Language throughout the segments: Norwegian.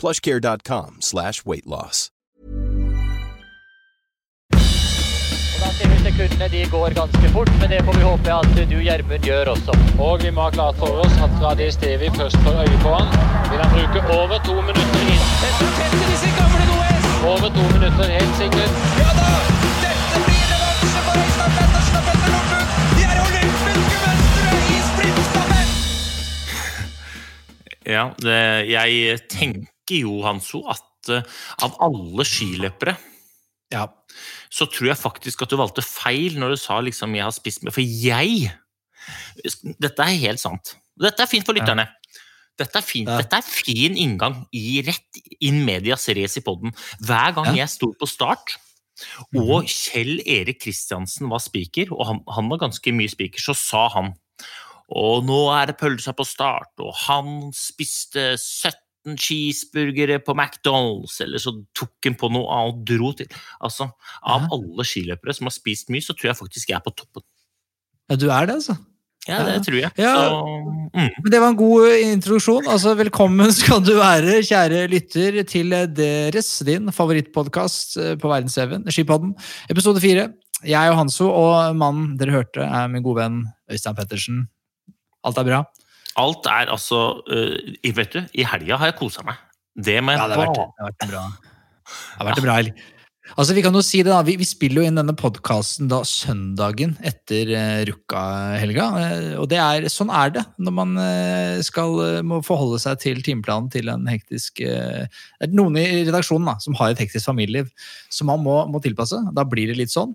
plushcare.com slash weight loss. Og Da ser vi sekundene de går ganske fort, men det får vi håpe at du, Gjermund, gjør også. Og vi må ha klart for oss at Radis Stevi først får øye på han. Vil han bruke over to minutter inn? Over to minutter, helt sikkert. Ja da! Dette blir revansje for Øystein Pettersen og Petter Northug! De er olympiske mestere i sprintstafett! Ja, det, jeg tenker jo, Hanso, at eh, av alle skiløpere Ja. så tror jeg faktisk at du valgte feil når du sa liksom 'jeg har spist med'. For jeg Dette er helt sant. Dette er fint for lytterne. Dette er fint. Ja. Dette er fin inngang i rett in medias race i podden. Hver gang Ja. jeg sto på start, og Kjell Erik Kristiansen var speaker, og han, han var ganske mye speaker, så sa han og nå er det pølsa på start, og han spiste 17 cheeseburgere på McDonald's, eller så tok han på noe annet og dro til. Altså, av alle skiløpere som har spist mye, så tror jeg faktisk jeg er på toppen. ja, du er det, altså. Ja, det tror jeg. Ja. Så, mm. Det var en god eh, introduksjon. Altså, velkommen skal du være, kjære lytter, til deres, din favorittpodkast eh, på verdensveven, Skipodden, episode fire. Jeg og Hanso og mannen dere hørte, er min gode venn Øystein Pettersen. Alt er bra? Alt er altså uh, Vet du, i helga har jeg kosa meg. Det må jeg Ja, det har vært, det har vært bra. Det har vært en bra helg. Altså, vi kan jo si det da, vi, vi spiller jo inn denne podkasten da søndagen etter uh, Rukka-helga. Uh, og er, sånn er det når man uh, skal, må forholde seg til timeplanen til en hektisk er Det noen i redaksjonen da, som har et hektisk familieliv som man må, må tilpasse. Da blir det litt sånn.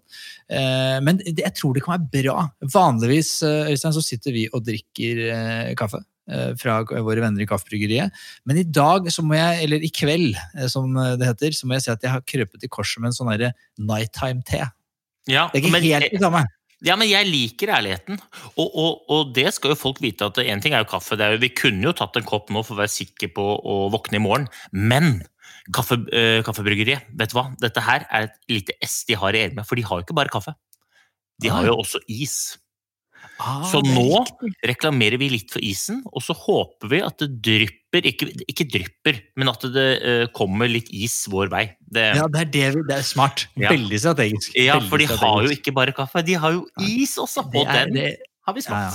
Men det, jeg tror det kan være bra. Vanligvis Øystein, så sitter vi og drikker kaffe fra våre venner i Kaffebryggeriet. Men i dag, så må jeg, eller i kveld, eh, som det heter, så må jeg si at jeg har krøpet i korset med en sånn nighttime-te. Ja, Det er ikke men- helt det samme. Ja, men jeg liker ærligheten. Og, og, og det skal jo folk vite at en ting er jo kaffe. Det er jo, vi kunne jo tatt en kopp nå for å være sikker på å våkne i morgen. Men kaffe, eh, Kaffebryggeriet, vet du hva? Dette her er et lite S de har i Elme, For de har jo ikke bare kaffe. De har jo også is. Ah, Så nå reklamerer vi litt for isen, og så håper vi at det drypper Ikke, ikke drypper, men at det uh, kommer litt is vår vei. Det, Ja, det er, det, vi- det er smart. Ja. Veldig strategisk. ja, Veldig for de har jo ikke bare kaffe, de har jo is også! Og er- den det- har vi Ja, ja.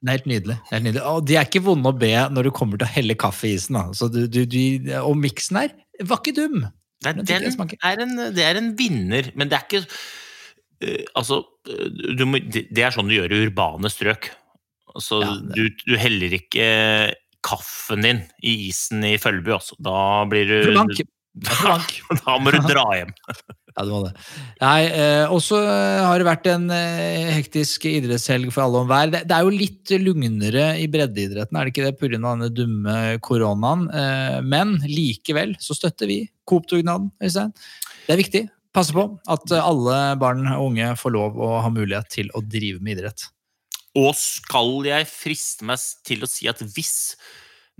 Det er helt nydelig. Det er helt nydelig. Og de er ikke vonde å be når du kommer til å helle kaffe i isen. Da. Så du, du, du, og miksen her var ikke dum. Det er, den er en, det er en vinner, men det er ikke Altså, eh, du må, det er sånn du gjør i urbane strøk. Altså, Ja, du, du heller ikke kaffen din i isen i Følby, altså. Da blir du For for blank. Da må du dra hjem. Ja, det må det. Nei, eh, Og så eh, har det vært en eh, hektisk idrettshelg for alle og enhver. Det, det er jo litt lugnere i breddeidretten, er det ikke det, pga. denne dumme koronaen? Eh, men likevel så støtter vi Coop-dugnaden, Øystein. Det er viktig. Passe på at eh, alle barn og unge får lov å ha mulighet til å drive med idrett. Og skal jeg friste meg til å si at hvis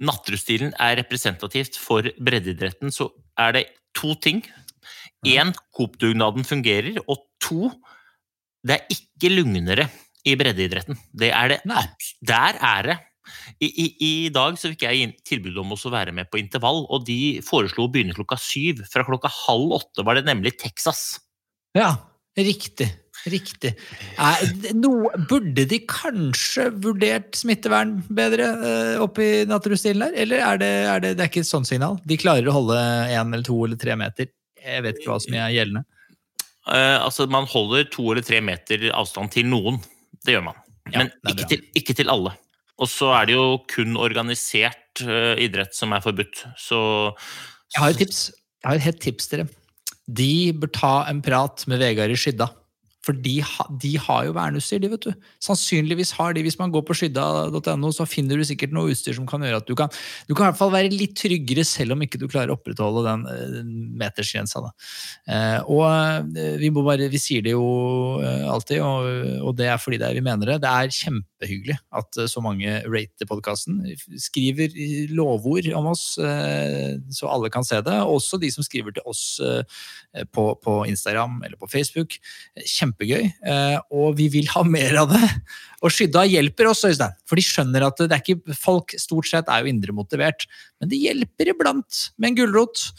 nattruststilen er representativt for breddeidretten, så er det to ting. Én, Coop-dugnaden fungerer, og to, det er ikke lugnere i breddeidretten. Det er det. Der er det. I, i, I dag så fikk jeg tilbud om å være med på intervall, og de foreslo å begynne klokka syv. Fra klokka halv åtte var det nemlig Texas. Ja, riktig. Riktig. No, burde de kanskje vurdert smittevern bedre eh, oppe i Natterudstilen der? Eller er det, er det, det er ikke et sånt signal? De klarer å holde én eller to eller tre meter. Jeg vet ikke hva som er gjeldende. Eh, altså, man holder to eller tre meter avstand til noen. Det gjør man. Men ikke til, ikke til alle. Og så er det jo kun organisert eh, idrett som er forbudt. Så Jeg har et tips. Jeg har et hett tips til dere. De bør ta en prat med Vegard i Skydda. For de, de har jo verneutstyr, de, vet du. Sannsynligvis har de, hvis man går på skydda.no, så finner du sikkert noe utstyr som kan gjøre at du kan Du kan i hvert fall være litt tryggere, selv om ikke du klarer å opprettholde den eh, metersgrensa. Da. Eh, og eh, vi må bare Vi sier det jo alltid, og, og det er fordi det er, vi mener det. Det er kjempehyggelig at så mange rater podkasten. Skriver lovord om oss, så alle kan se det. Også de som skriver til oss på, på Instagram eller på Facebook. Kjempegøy. Eh, og vi vil ha mer av det. Og Skydda hjelper også, Øystein. For de skjønner at det er ikke folk stort sett er jo indremotivert. men det hjelper iblant med en gulrot.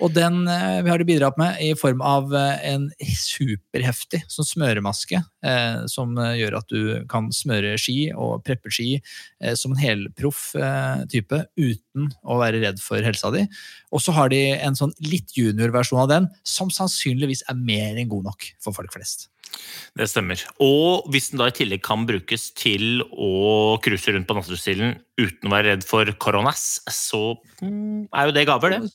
Og den eh, vi har de bidratt med i form av eh, en superheftig sånn smøremaske, eh, som gjør at du kan smøre ski og preppe ski eh, som en helproff type uten å være redd for helsa di. Og så har de en sånn litt junior-versjon av den, som sannsynligvis er mer enn god nok for folk flest. det stemmer. Og hvis den da i tillegg kan brukes til å cruise rundt på Natterudstilen uten å være redd for koronas, så mm, er jo det gaver, det.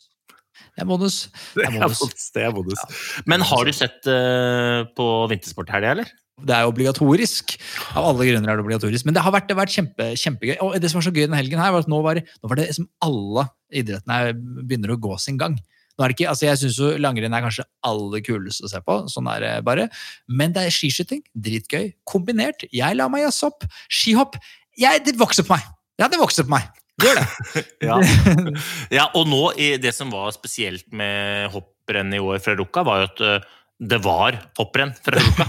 Det er bonus. Det er bonus. Det er bonus. Men har du sett uh, på vintersport her, eller? Det er obligatorisk. Av alle grunner er det obligatorisk. Men det har vært, det har vært kjempe, kjempegøy. Og det som var så gøy denne helgen, her, var at nå var, det- nå var det som alle idrettene begynner å gå sin gang. Nå er det ikke, altså jeg syns langrenn er kanskje aller kuleste å se på, sånn er det bare. Men det er skiskyting. Dritgøy. Kombinert. Jeg lar meg jazze opp. Skihopp. Jeg, det vokser på meg! Ja, det vokser på meg. Det gjør det. Ja. ja, og nå, det som var spesielt med hopprenn i år fra Rukka, var jo at eh, det var hopprenn fra Ruka.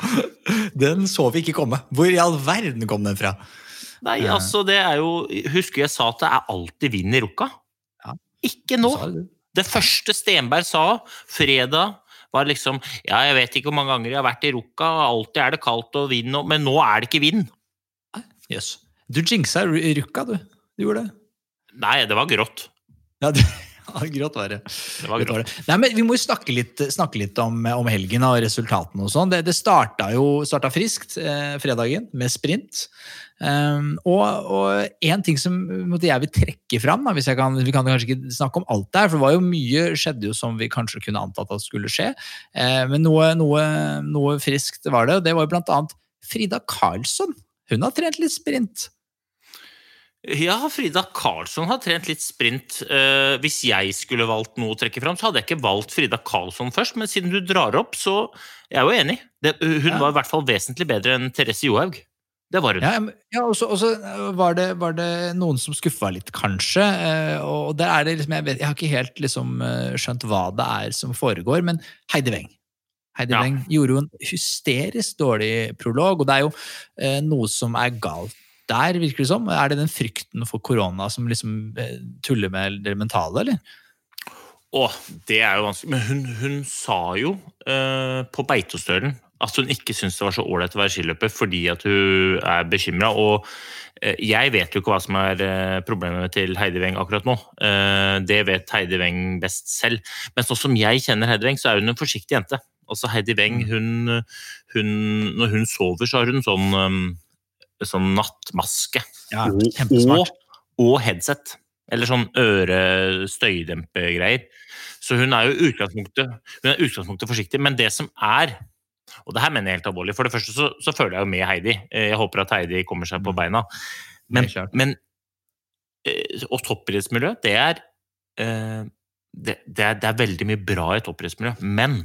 Den så vi ikke komme. Hvor i all verden kom den fra? Nei, altså, det er jo Husker jeg sa at det er alltid vind i Ruka? Ja. Ikke nå. Det første Stenberg sa fredag, var liksom Ja, jeg vet ikke hvor mange ganger jeg har vært i Ruka, alltid er det kaldt og vind, men nå er det ikke vind. Jøss. Du jinxa Ru- Rukka, du. Du gjorde det. Nei, det var grått. Ja, det, grått var det. Det var Grått. Nei, men Vi må jo snakke litt, snakke litt om, om helgen og resultatene. og sånn. Det, det starta jo starta friskt eh, fredagen med sprint. Um, og, én en ting som måtte jeg vil trekke fram, da, hvis jeg kan, vi kan kanskje ikke snakke om alt der, for det var jo mye skjedde jo som vi kanskje kunne antatt at skulle skje. Uh, men noe, noe, noe friskt var det, og det var jo blant annet Frida Karlsson. Hun har trent litt sprint. Ja, Frida Karlsson har trent litt sprint. Uh, hvis jeg skulle valgt noe å trekke fram, så hadde jeg ikke valgt Frida Karlsson først, men siden du drar opp, så jeg er jo enig. Det, hun Ja. var i hvert fall vesentlig bedre enn Therese Johaug. Det var hun. Ja, ja og så så var, det, var det noen som skuffa litt, kanskje. eh, Og der er det liksom, jeg, vet, jeg har ikke helt liksom eh, skjønt hva det er som foregår, men Heidi Weng. Heidi Ja. Weng gjorde jo en hysterisk dårlig prolog, og det er jo eh, noe som er galt der, virker det som. Er det den frykten for korona som liksom eh, tuller med det mentale, eller? Å, det er jo vanskelig. Men hun, hun sa jo eh, på Beitostølen at hun ikke syntes det var så ålreit å være skiløper fordi at hun er bekymra. Og eh, jeg vet jo ikke hva som er eh, problemet til Heidi Weng akkurat nå. Eh, det vet Heidi Weng best selv. Men sånn som jeg kjenner Heidi Weng, så er hun en forsiktig jente. Altså Heidi Weng, hun, hun, når hun sover, så har hun sånn, um, sånn nattmaske. Ja, og, og headset. Eller sånn øre-støydempegreier. Så hun er jo utgangspunktet, hun er utgangspunktet forsiktig. Men det som er Og det her mener jeg helt alvorlig. For det første så, så føler jeg jo med Heidi. Eh, Jeg håper at Heidi kommer seg på beina. Men, men eh, Og toppidrettsmiljø, det er eh, det, det, er, det er veldig mye bra i et toppidrettsmiljø, men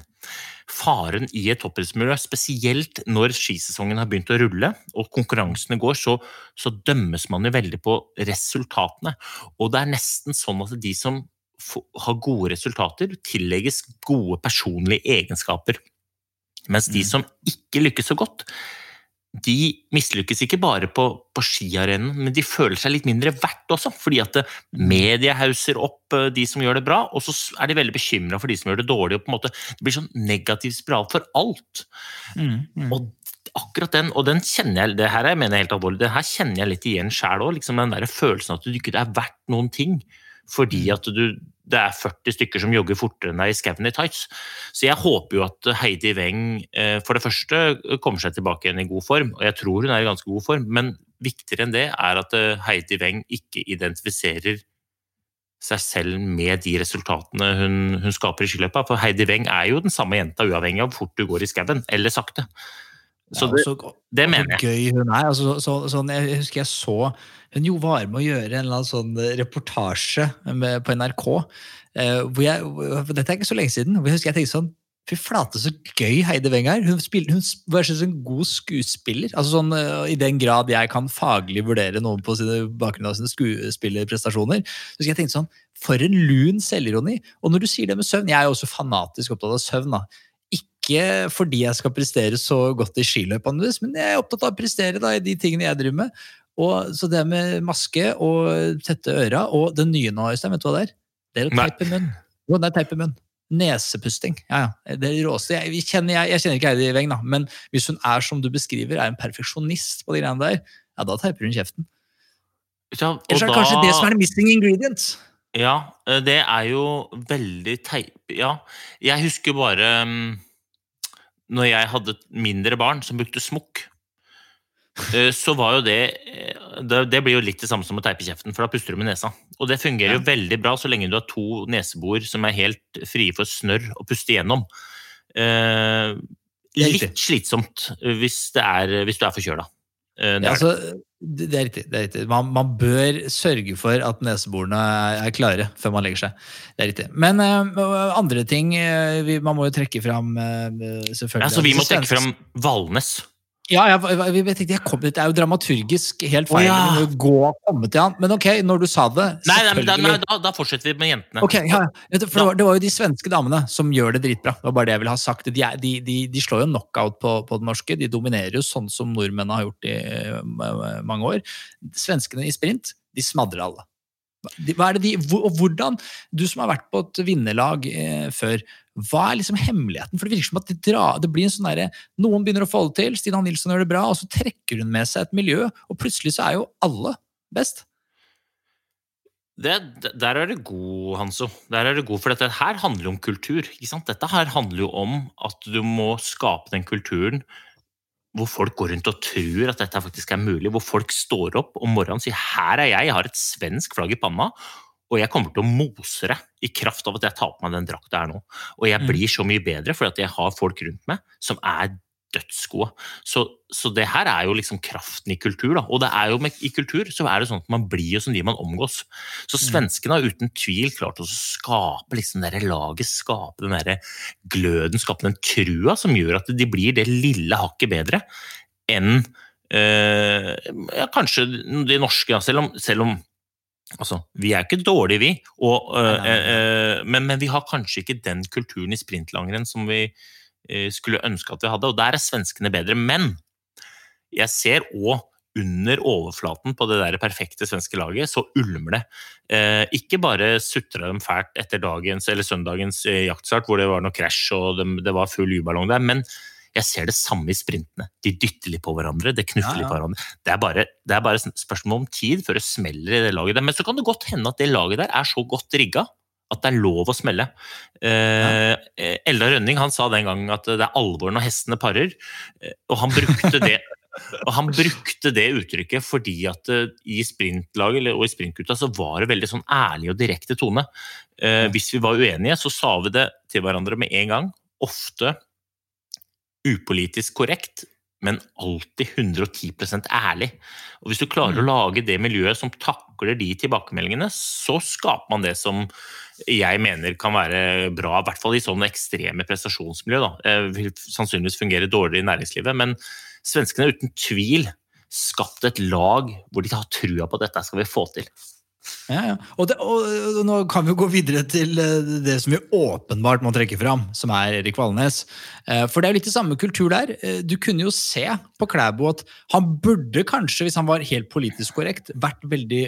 faren i et toppidrettsmiljø, spesielt når skisesongen har begynt å rulle og konkurransene går, så, så dømmes man jo veldig på resultatene. Og det er nesten sånn at de som har gode resultater, tillegges gode personlige egenskaper. Mens de Mm. som ikke lykkes så godt, de mislykkes ikke bare på, på skiarenaen, men de føler seg litt mindre verdt også. Fordi at det- media hauser opp eh, de som gjør det bra, og så er de veldig bekymra for de som gjør det dårlig. og på en måte Det blir sånn negativ spiral for alt. Mm, mm. Og akkurat den, og den kjenner jeg det her er, jeg mener helt alvorlig, det her kjenner jeg litt igjen sjæl òg. Liksom den der følelsen at du ikke er verdt noen ting. Fordi Mm. at du, det er 40 stykker som jogger fortere enn deg i skauen i tights. Så jeg håper jo at Heidi Weng eh, for det første kommer seg tilbake igjen i god form, og jeg tror hun er i ganske god form, men viktigere enn det er at eh, Heidi Weng ikke identifiserer seg selv med de resultatene hun, hun skaper i skiløypa. For Heidi Weng er jo den samme jenta uavhengig av hvor fort du går i skauen, eller sakte. Så Ja, det, også- det mener jeg. gøy hun er. Altså, så, så, sånn, jeg husker jeg så Hun jo var med å gjøre en eller annen sånn reportasje med, på NRK. Eh, hvor jeg, dette er ikke så lenge siden. hvor jeg husker jeg tenkte sånn Fy flate, så gøy Heidi Weng er. Hun, spiller, hun var sånn en god skuespiller. altså sånn, eh, I den grad jeg kan faglig vurdere noen på sine bakgrunn av sine skuespillerprestasjoner. Så jeg tenkte sånn, For en lun selvironi! Og når du sier det med søvn Jeg er jo også fanatisk opptatt av søvn. da. Ikke fordi jeg skal prestere så godt i skiløp, men jeg er opptatt av å prestere da, i de tingene jeg driver med. Og, så det med maske og tette øra, og det nye nå, Øystein, vet du hva det er? Det er å teipe munn. Jo, det er teipe munn. Nesepusting. Ja, ja. Det er råeste. Jeg, kjenner, jeg, jeg kjenner ikke Heidi Weng, da, men hvis hun er som du beskriver, er en perfeksjonist på de greiene der, ja, da teiper hun kjeften. Ja, Ellers er det da- kanskje det som er the missing ingredient. Ja, eh, det er jo veldig teip... Ja, jeg husker bare mm, når jeg hadde mindre barn som brukte smokk. eh, Så var jo det eh, det, det blir jo litt det samme som å teipe kjeften, for da puster du med nesa. Og det fungerer jo veldig bra så lenge du har to nesebor som er helt frie for snørr å puste gjennom. Eh, litt slitsomt hvis, det er, hvis du er forkjøla. Ja, altså, det, er riktig. Det er riktig. Man, man bør sørge for at neseborene er, klare før man legger seg. Det er riktig. Men uh, andre ting uh, vi, Man må jo trekke fram uh, selvfølgelig Ja, så vi må trekke fram Valnes. Ja, jeg, jeg, jeg, tenkte, kom, det er jo dramaturgisk helt feil. Oh, ja. Gå og komme til han. Men ok, når du sa det Nei, nei, men da, nei da, da fortsetter vi med jentene. Ok, ja. For det, var, det var jo de svenske damene som gjør det dritbra. Det var bare det jeg ville ha sagt. De, de, de, de slår jo knockout på, på det norske. De dominerer jo sånn som nordmennene har gjort i uh, mange år. Svenskene i sprint, de smadrer alle. Hva er det de, og hvordan, Du som har vært på et vinnerlag eh, før, hva er liksom hemmeligheten? For Det virker som at de drar, det blir en sånn derre Noen begynner å få det til, Stina Nilsson gjør det bra, og så trekker hun med seg et miljø, og plutselig så er jo alle best. Det, der er det god, Hanso. Der er det god, For dette her handler jo om kultur. Dette her handler jo om at du må skape den kulturen hvor folk går rundt og tror at dette faktisk er mulig. Hvor folk står opp om morgenen og sier 'her er jeg, jeg har et svensk flagg i panna', og jeg kommer til å mose det i kraft av at jeg tar på meg den drakta her nå. Og jeg Mm. blir så mye bedre fordi jeg har folk rundt meg som er dødsgode. Så, så det her er jo liksom kraften i kultur. Da. Og det er jo med, i kultur så er det sånn at man blir jo som de man omgås. Så svenskene har uten tvil klart å skape liksom det laget, skape den der gløden, skape den trua som gjør at de blir det lille hakket bedre enn eh, ja, kanskje de norske. Selv om, selv om Altså, vi er ikke dårlige, vi, og, eh, Nei, nei, nei. eh, men, men vi har kanskje ikke den kulturen i sprintlangrenn som vi skulle ønske at vi hadde, og der er svenskene bedre. Men jeg ser òg under overflaten på det der perfekte svenske laget, så ulmer det. Eh, ikke bare sutra de fælt etter dagens eller søndagens eh, jaktstart, hvor det var noe krasj og det, det var full lydballong der, men jeg ser det samme i sprintene. De dytter litt på hverandre, det knuffer Ja, ja. litt på hverandre. Det er, bare, det er bare spørsmål om tid før det smeller i det laget der. Men så kan det godt hende at det laget der er så godt rigga at det er lov å smelle. Eh, ja. Eldar Rønning han sa den gangen at det er alvor når hestene parer, eh, og han brukte det og han brukte det uttrykket fordi at eh, i sprintlaget og i sprintgutta så var det veldig sånn ærlig og direkte tone. Eh, hvis vi var uenige, så sa vi det til hverandre med en gang. Ofte upolitisk korrekt, men alltid 110% ærlig. Og Hvis du klarer å lage det miljøet som takler de tilbakemeldingene, så skaper man det som jeg mener kan være bra, i hvert fall i sånne ekstreme prestasjonsmiljø. Da. Eh, vil sannsynligvis fungere dårligere i næringslivet, men svenskene har uten tvil skapt et lag hvor de har trua på at dette skal vi få til. Ja, ja. Og, det, og, nå kan vi gå videre til eh, det som vi åpenbart må trekke fram, som er Erik Valnes. Eh, For det er jo litt i samme kultur der. Eh, Du kunne jo se på Klæbo at han burde kanskje, hvis han var helt politisk korrekt, vært veldig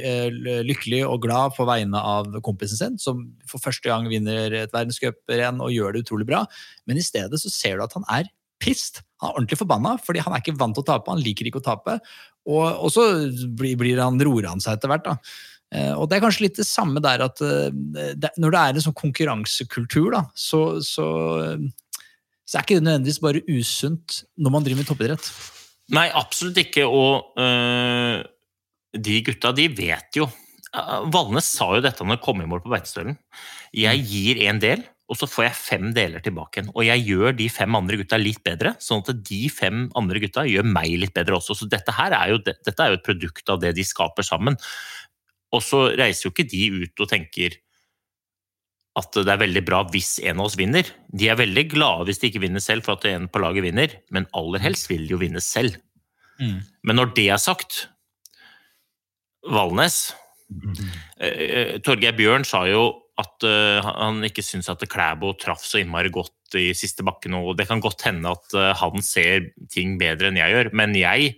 lykkelig og glad på vegne av kompisen sin, som for første gang vinner et verdenscuprenn og gjør det utrolig bra. Men i stedet så ser du at han er pissed. Han er ordentlig forbanna, fordi han er ikke vant til å tape. Han liker ikke å tape. Og, og så blir, blir han, roer han seg etter hvert. da. Eh, Og det er kanskje litt det samme der at eh, det, når det er en sånn konkurransekultur, da, så, så, så er ikke det nødvendigvis bare usunt når man driver med toppidrett. Nei, absolutt ikke. Og øh, de gutta, de vet jo Valnes sa jo dette når han kom i mål på Beitostølen. Jeg gir en del, og så får jeg fem deler tilbake igjen. Og jeg gjør de fem andre gutta litt bedre, sånn at de fem andre gutta gjør meg litt bedre også. Så dette her er jo, dette er jo et produkt av det de skaper sammen. Og så reiser jo ikke de ut og tenker at det er veldig bra hvis en av oss vinner. De er veldig glade hvis de ikke vinner selv for at en på laget vinner, men aller helst vil de jo vinne selv. Men når det er sagt, Valnes eh, Torgeir Bjørn sa jo at eh, han ikke syns at Klæbo traff så innmari godt i siste bakken, og det kan godt hende at eh, han ser ting bedre enn jeg gjør, men jeg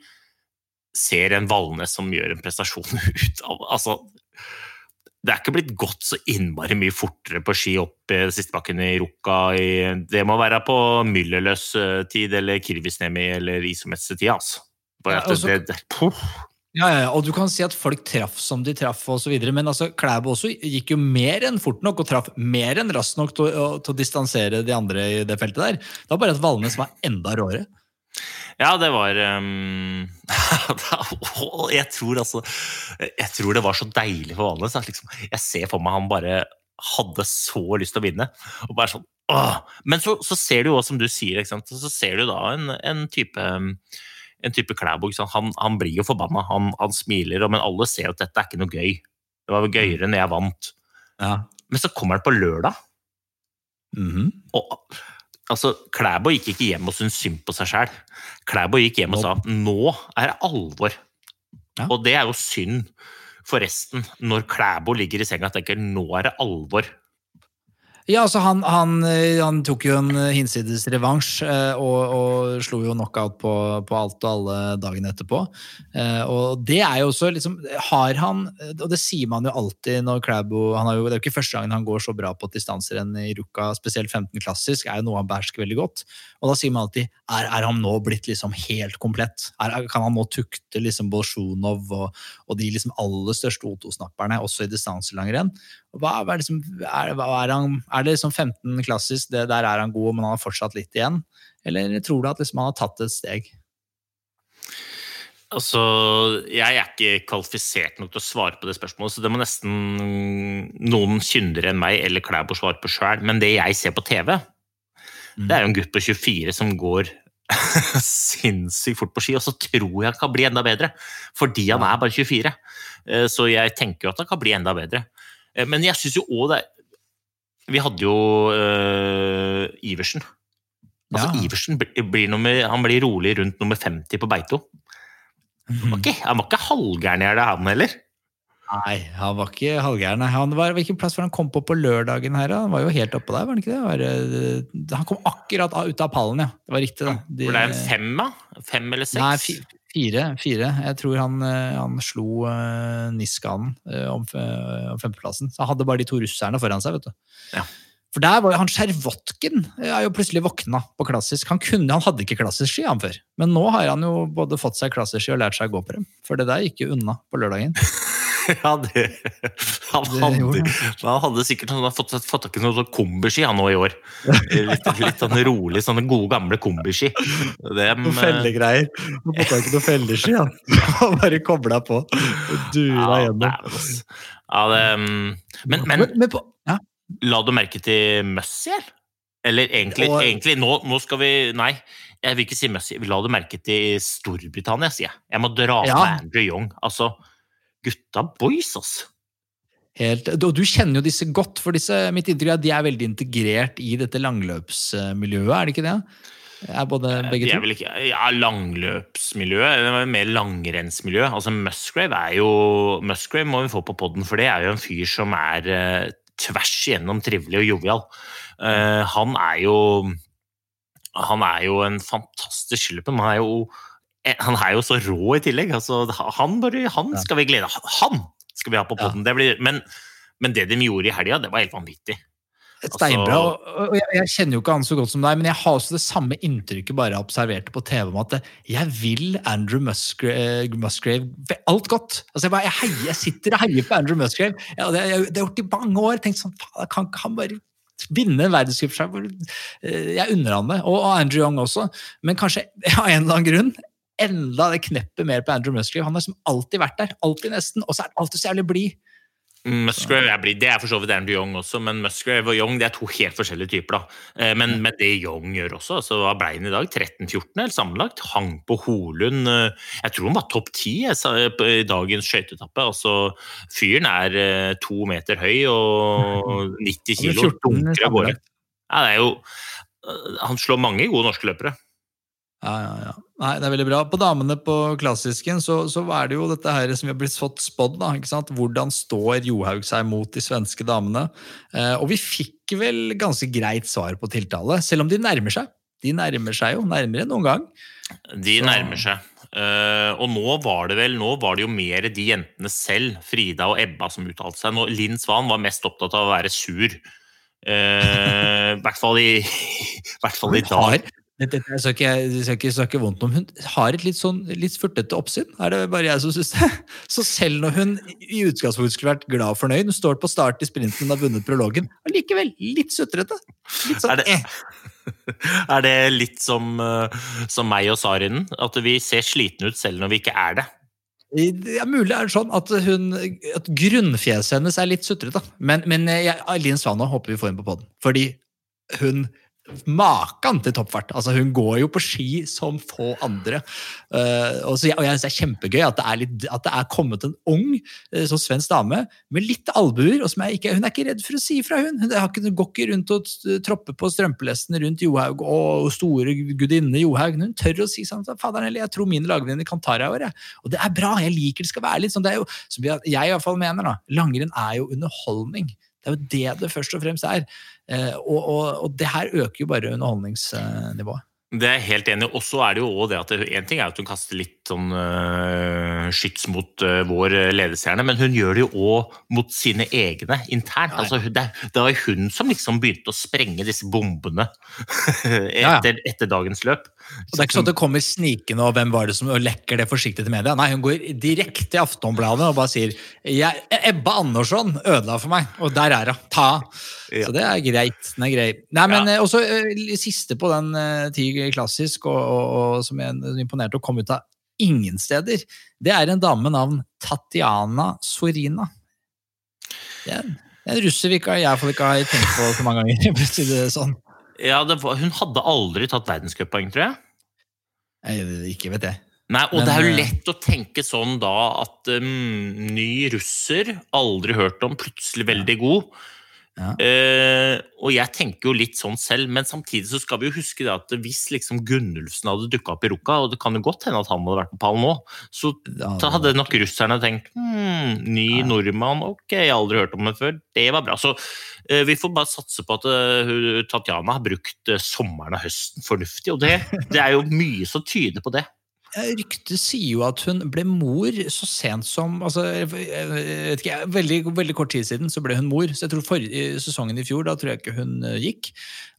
ser en Valnes som gjør en prestasjon ut av Altså, det er ikke blitt gått så innmari mye fortere på ski opp i siste bakken i Rukka. I, det må være på Myllerløs eh, tid eller Kirvisnemi eller Isometse-tid, altså. Bare at altså- det, det, puh. Ja, ja, og du kan si at folk traff som de traff, og så videre, men altså, Klæbo også gikk jo mer enn fort nok og traff mer enn raskt nok til, å- til å distansere de andre i det feltet der. Det var bare at Valnes var enda råere. Ja, det var um, Jeg tror altså Jeg tror det var så deilig for Valnes. Liksom, jeg ser for meg han bare hadde så lyst til å vinne. Og bare sånn, åh! Men så, så ser du jo som du sier, så ser du da en, en type en type Klæbo. Han, han blir jo forbanna, han, han smiler, men alle ser at dette er ikke noe gøy. Det var gøyere når jeg vant. Ja. Men så kommer han på lørdag, Mhm. og altså, Klæbo gikk ikke hjem og syntes synd på seg sjæl. Klæbo gikk hjem og sa nå er det alvor. Ja. Og det er jo synd for resten, når Klæbo ligger i senga og tenker nå er det alvor. Ja, altså han, han, eh, han tok jo en eh, hinsides revansj eh, og, og slo jo knockout på, på alt og alle dagen etterpå. Og det er jo også liksom Har han Og det sier man jo alltid når Klæbo Det er jo ikke første gangen han går så bra på distanserenn i Ruka, spesielt 15 klassisk, er jo noe han behersker veldig godt. Og da sier man alltid er, er han nå blitt liksom helt komplett? Er- kan han nå tukte liksom Bolsjunov og, og de liksom aller største O2-snapperne også i distanselangrenn? Hva, er, liksom, er, er, han, er det liksom 15 klassisk, det, der er han god, men han har fortsatt litt igjen? Eller tror du at liksom han har tatt et steg? Altså, jeg er ikke kvalifisert nok til å svare på det spørsmålet, så det må nesten noen kyndigere enn meg eller Klæbo svare på sjøl. Men det jeg ser på TV, det er jo en gutt på 24 som går sinnssykt fort på ski, og så tror jeg han kan bli enda bedre. Fordi han er bare 24. Eh, Så jeg tenker jo at han kan bli enda bedre. Eh, Men jeg syns jo òg det Vi hadde jo uh, Iversen. Altså, Ja. Iversen blir, nummer, han blir rolig rundt nummer 50 på Beito. Han var ikke, han var ikke halvgæren i det, han heller. Nei, han var ikke halvgæren. nei. Han var, hvilken plass var han kom på på lørdagen her? Han var jo helt oppe der, var han ikke det? Var, han kom akkurat ut av pallen, ja. Det var riktig, da. De- ble det en fem, da? Fem eller seks? Nei, fire, fire. Jeg tror han, eh, han slo uh, Niskanen eh, om, om femteplassen. Så han hadde bare de to russerne foran seg, vet du. Ja. For der var jo han Skjervotkin er jo plutselig våkna på klassisk. Han, kunne, han hadde ikke klassisk ski han før, men nå har han jo både fått seg klassisk ski og lært seg å gå på dem. For det der gikk jo unna på lørdagen. Ja, det, han, Det hadde, han hadde sikkert han hadde fått, fått tak i noe sånn kombiski han nå i år. Litt, litt sånn rolig, sånne gode, gamle kombiski. Noen fellegreier. Han måtte ikke noe felleski, han. Han bare kobla på. Dura ja, gjennom. ja, det, men, men Men, på, ja. la du merke til Mussy, eller? Eller egentlig, Og- egentlig nå, nå skal vi Nei, jeg vil ikke si Mussy. La du merke til Storbritannia, sier jeg. Jeg må dra Ja. med Andrew Young. Altså, gutta boys, altså. Helt, og du kjenner jo disse godt, for disse, mitt inntrykk er at de er veldig integrert i dette langløpsmiljøet, er det ikke det? Er både begge De to? ikke Ja, langløpsmiljøet. Mer langrennsmiljø. Altså Musgrave er jo Musgrave må vi få på poden, for det er jo en fyr som er eh, tvers igjennom trivelig og jovial. Eh, han er jo Han er jo en fantastisk skiløper, han er jo eh, han er jo så rå i tillegg. Altså, han, bare, han skal vi glede Han skal vi ha på poden. Men, men det de gjorde i helga, det var helt vanvittig. Steinbra. Altså- og- jeg, jeg kjenner jo ikke han så godt som deg, men jeg har også det samme inntrykket bare jeg observerte på TV om at jeg vil Andrew Musgrave, Musgrave alt godt. Altså jeg, bare, jeg, heier, jeg sitter og heier på Andrew Musgrave. Ja, det, jeg, det har jeg gjort i mange år. Tenkt sånn, faen, kan ikke han bare vinne en verdenscupseier? Eh, Jeg unner han det. Og, og Andrew Young også. Men kanskje av en eller annen grunn enda det kneppet mer på Andrew Musgrave. Han har liksom alltid vært der. Alltid nesten. Og så er han alltid så jævlig blid. Musgrave er blid. Det er for så vidt Andrew Young også, men Musgrave og Young det er to helt forskjellige typer. da. Eh, Men, men det Young gjør også, altså hva ble han i dag? 13-14 eller sammenlagt? Hang på Holund. eh, Jeg tror han var topp 10 jeg sa, på- i dagens skøyteetappe. Altså, fyren er eh, to meter høy og 90 kilo. 14 Dunker av gårde. Ja, det er jo eh, Han slår mange gode norske løpere. Ja, ja, ja. Nei, det er veldig bra. På damene på klassisken så, så er det jo dette her som vi har blitt fått spådd. da, ikke sant? Hvordan står Johaug seg mot de svenske damene? Eh, og vi fikk vel ganske greit svar på tiltale, selv om de nærmer seg. De nærmer seg jo, nærmere enn noen gang. De Så- nærmer seg. Uh, og nå var det vel nå var det jo mer de jentene selv, Frida og Ebba, som uttalte seg. Nå, Linn Svan var mest opptatt av å være sur. Uh, I hvert fall i, i hvert fall i dag. Har, det, det, jeg skal ikke, jeg skal ikke snakke vondt om hun har et litt sånn litt furtete oppsyn. Er det bare jeg som synes det? Så selv når hun i utgangspunktet skulle vært glad og fornøyd, hun står på start i sprinten og har vunnet prologen, allikevel litt sutrete. Litt sånn, Er det- eh. Er det litt som, eh, som meg og Sarinen? At vi ser slitne ut selv når vi ikke er det? Det er mulig er det sånn at, hun, at grunnfjeset hennes er litt sutrete. Men, men jeg, Linn Svana håper vi får inn på poden. Fordi hun Maken til toppfart! Altså, hun går jo på ski som få andre. Uh, og, jeg- og jeg synes det er kjempegøy at det er, litt, at det er kommet en ung uh, sånn svensk dame med litt albuer. og er ikke, Hun er ikke redd for å si ifra, hun. Hun har ikke, går ikke rundt og tropper på strømpelestene rundt Johaug og store gudinne Johaug. Hun tør å si sånn Faderen jeg tror mine lagvenninner kan ta deg år. jeg». Og det er bra. Jeg liker det skal være litt sånn. Det er jo, som jeg i hvert fall mener, da. Langrenn er jo underholdning. Det er jo det det først og fremst er. Eh, og, og, og det her øker jo bare underholdningsnivået. Det er jeg helt enig i. Og så er det jo også det at én en ting er at hun kaster litt sånn uh, skyts mot uh, vår ledestjerne, men hun gjør det jo òg mot sine egne internt. Altså, det, det var hun som liksom begynte å sprenge disse bombene etter, etter dagens løp. Og det er ikke sånn at det kommer snikende, og hvem var det som lekker det forsiktig til media. Nei, hun går direkte til Aftonbladet og bare sier 'Ebba Andersson ødela for meg', og der er hun. Ta. Ja. Så det er greit. Den er grei. Nei, men Ja. eh, også eh, siste på den eh, ti klassisk, og, og, og som jeg er imponert å komme ut av ingen steder, det er en dame med navn Tatjana Sorina. Det er en, en russer vi ikke, jeg får ikke har tenkt på så mange ganger. det sånn. Ja, var, hun hadde aldri tatt verdenscuppoeng, tror jeg. Jeg, ikke vet jeg. Nei, og Men, det er jo eh, lett å tenke sånn da at um, ny russer, aldri hørt om, plutselig veldig god. Ja. Eh, og jeg tenker jo litt sånn selv, men samtidig så skal vi jo huske det at hvis liksom Gunnulfsen hadde dukka opp i Ruka, og det kan jo godt hende at han hadde vært på pallen nå, så da hadde nok russerne tenkt hm, ny Ja. nordmann, ok, jeg har aldri hørt om det før, det var bra. Så eh, vi får bare satse på at uh, Tatjana har brukt uh, sommeren og høsten fornuftig, og det, det er jo mye som tyder på det. Eh, Ryktet sier jo at hun ble mor så sent som altså, jeg vet ikke, veldig, veldig kort tid siden så ble hun mor. Så jeg tror forrige sesongen i fjor, da tror jeg ikke hun eh, gikk.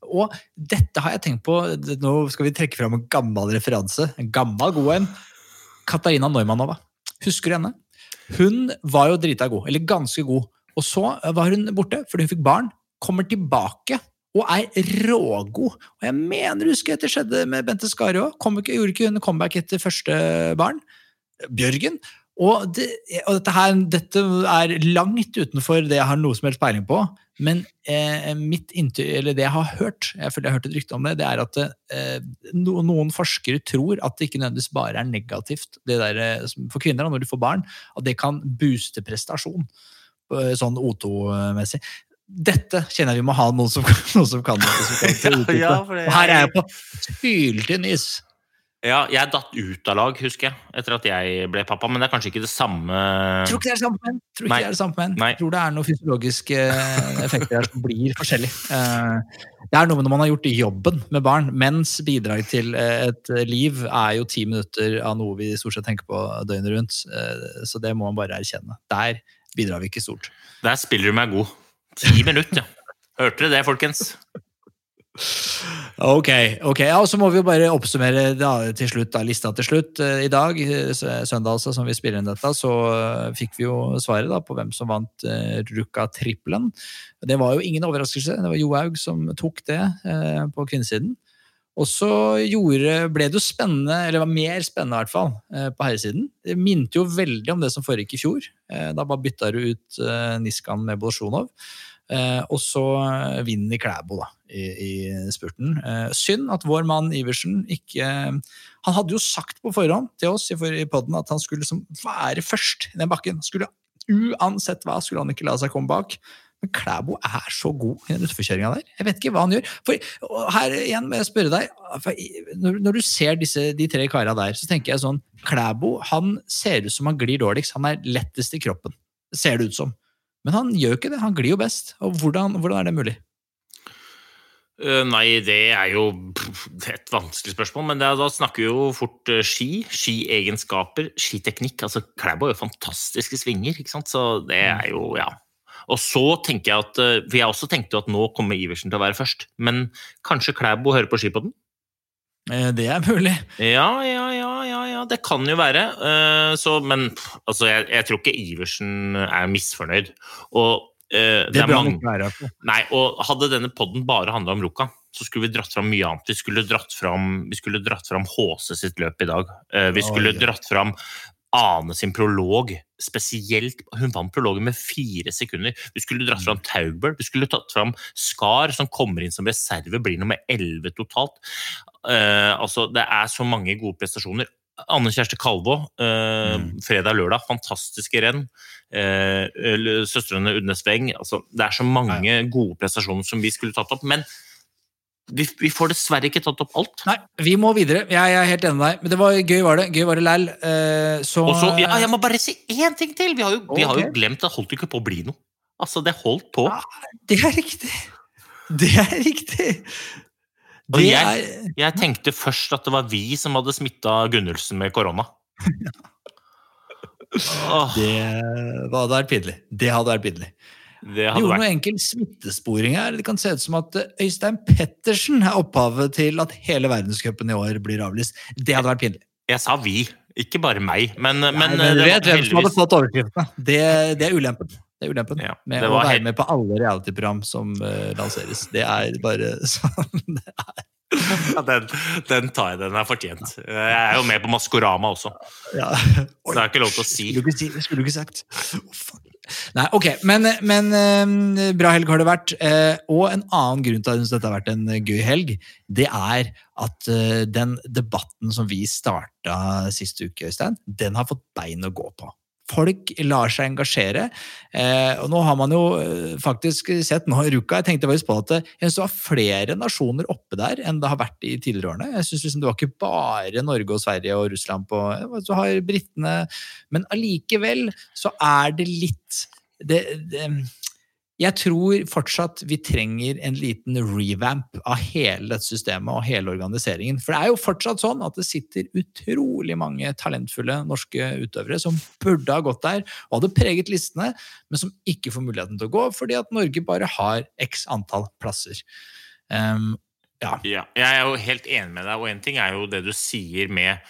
Og dette har jeg tenkt på Nå skal vi trekke fram en gammel referanse. En gammel god en. Katarina Neumanova. Husker du henne? Hun var jo drita god, eller ganske god. Og så var hun borte fordi hun fikk barn. Kommer tilbake og er rågod. Og jeg mener, husker jeg, det skjedde med Bente Skari òg. Gjorde ikke hun comeback etter første barn? Bjørgen. Og, det, og dette, her, dette er langt utenfor det jeg har noe som helst peiling på. Men eh, mitt inntil, eller det jeg har hørt, jeg føler jeg har hørt et rykte om det, det er at eh, no, noen forskere tror at det ikke nødvendigvis bare er negativt det der, eh, for kvinner når de får barn, at det kan booste prestasjon. eh, Sånn O2-messig. Dette kjenner jeg vi må ha noen som, noen som kan dette. Som kan. Ja, det her er jeg på syltynn is. Ja, jeg datt ut av lag, husker jeg, etter at jeg ble pappa, men det er kanskje ikke det samme Tror ikke det er det samme menn. Tror ikke det er det samme menn. Tror det er noen fysiologiske eh, effekter her som blir forskjellig. Eh, Det er noe med når man har gjort jobben med barn. Menns bidrag til eh, et liv er jo ti minutter av noe vi stort sett tenker på døgnet rundt. Så det må man bare erkjenne. Der bidrar vi ikke stort. Der spiller du meg god. Ti minutter, ja. Hørte dere det, folkens? Ok, ok. Ja, og så må vi jo bare oppsummere da, til slutt, da, lista til slutt. Eh, I dag, eh, søndag altså, som vi spiller inn dette, så eh, fikk vi jo svaret da, på hvem som vant uh, Ruka-trippelen. Det var jo ingen overraskelse. Det var Johaug som tok det uh, på kvinnesiden. Og så ble det jo spennende, eller det var mer spennende i hvert fall, på herresiden. Det minte jo veldig om det som foregikk i fjor. Da bare bytta du ut Niskan med Bolsjunov. Eh, og så vinner Klæbo da, i, i spurten. Eh, synd at vår mann Iversen ikke Han hadde jo sagt på forhånd til oss i i podden at han skulle liksom være først i den bakken. Skulle, uansett hva skulle han ikke la seg komme bak. Men Klæbo er så god i den utforkjøringa der. Jeg vet ikke hva han gjør. For, her igjen må jeg spørre deg, når, når du ser disse, de tre kara der, så tenker jeg sånn Klæbo han ser ut som han glir dårligst. Han er lettest i kroppen, ser det ut som. Men han gjør ikke det. Han glir jo best. Og hvordan, hvordan er det mulig? Eh, Nei, det er jo er et vanskelig spørsmål, men det, er- da snakker vi jo fort eh, ski, skiegenskaper, skiteknikk. Altså, Klæbo har jo fantastiske svinger, ikke sant? så det er jo, ja. Og så tenker jeg at, eh, for jeg også tenkte jo at nå kommer Iversen til å være først, men kanskje Klæbo hører på skipodden? Eh, Det er mulig. Ja, ja, ja, ja, ja, det kan jo være. Eh, Så, men altså, jeg, jeg tror ikke Iversen er misfornøyd. Og uh, Det er bør han ikke være. på. Nei, og hadde denne podden bare handla om Ruka, så skulle vi dratt fram mye annet. Vi skulle dratt fram, vi skulle dratt fram HC sitt løp i dag. Uh, Vi skulle Oi. dratt fram Ane sin prolog. Spesielt Hun vant prologen med fire sekunder. Vi skulle dratt fram Taubert. Vi skulle tatt fram Skar, som kommer inn som reserve, blir nummer 11 totalt. Eh, altså, det er så mange gode prestasjoner. Anne Kjerste Kalvå, eh, Mm. fredag-lørdag, fantastiske renn. Eh, Søstrene Udnes Weng. Altså, det er så mange gode prestasjoner som vi skulle tatt opp, men vi, vi får dessverre ikke tatt opp alt. Nei, vi må videre. Jeg, jeg er helt enig med deg. Men det var gøy, var det. Gøy var det læl. Eh, så Også, ja, jeg må bare si én ting til! Vi har jo, vi har jo glemt at det holdt ikke på å bli noe. Altså, det holdt på. Det er riktig! Det er riktig! Og Det jeg- Jeg tenkte først at det var vi som hadde smitta Gunnulfsen med korona. Det hadde vært pinlig. Det hadde vært pinlig. det Vi De gjorde vært noe enkel smittesporing her. Det kan se ut som at eh, Øystein Pettersen er opphavet til at hele verdenscupen i år blir avlyst. Det hadde vært pinlig. Jeg sa vi, ikke bare meg. Men, men, Nei, det men du var vet hvem som hadde fått overskriftene. Det, det er ulempen. Det er ulempen Ja, med å være med på alle reality-program som uh, lanseres. Det er bare sånn det er. Ja, den, den tar jeg, den er fortjent. Jeg er jo med på Maskorama også, Ja. så det er ikke lov til å si. Skulle du ikke si? Skulle du ikke sagt. Oh, fuck. Nei, ok, men, men eh, bra helg har det vært. eh, og en annen grunn til at jeg dette har vært en gøy helg, det er at den debatten som vi starta sist uke, Øystein, den har fått bein å gå på. Folk lar seg engasjere. Eh, og nå har man jo eh, faktisk sett nå i Ruka, jeg tenkte faktisk på at det, jeg det var flere nasjoner oppe der enn det har vært i tidligere årene. Jeg synes liksom Det var ikke bare Norge og Sverige og Russland på Så har britene Men allikevel så er det litt det, det, Jeg tror fortsatt vi trenger en liten revamp av hele dette systemet og hele organiseringen. For det er jo fortsatt sånn at det sitter utrolig mange talentfulle norske utøvere som burde ha gått der og hadde preget listene, men som ikke får muligheten til å gå fordi at Norge bare har x antall plasser. Um, ja. Ja, jeg er jo helt enig med deg, og en ting er jo det du sier med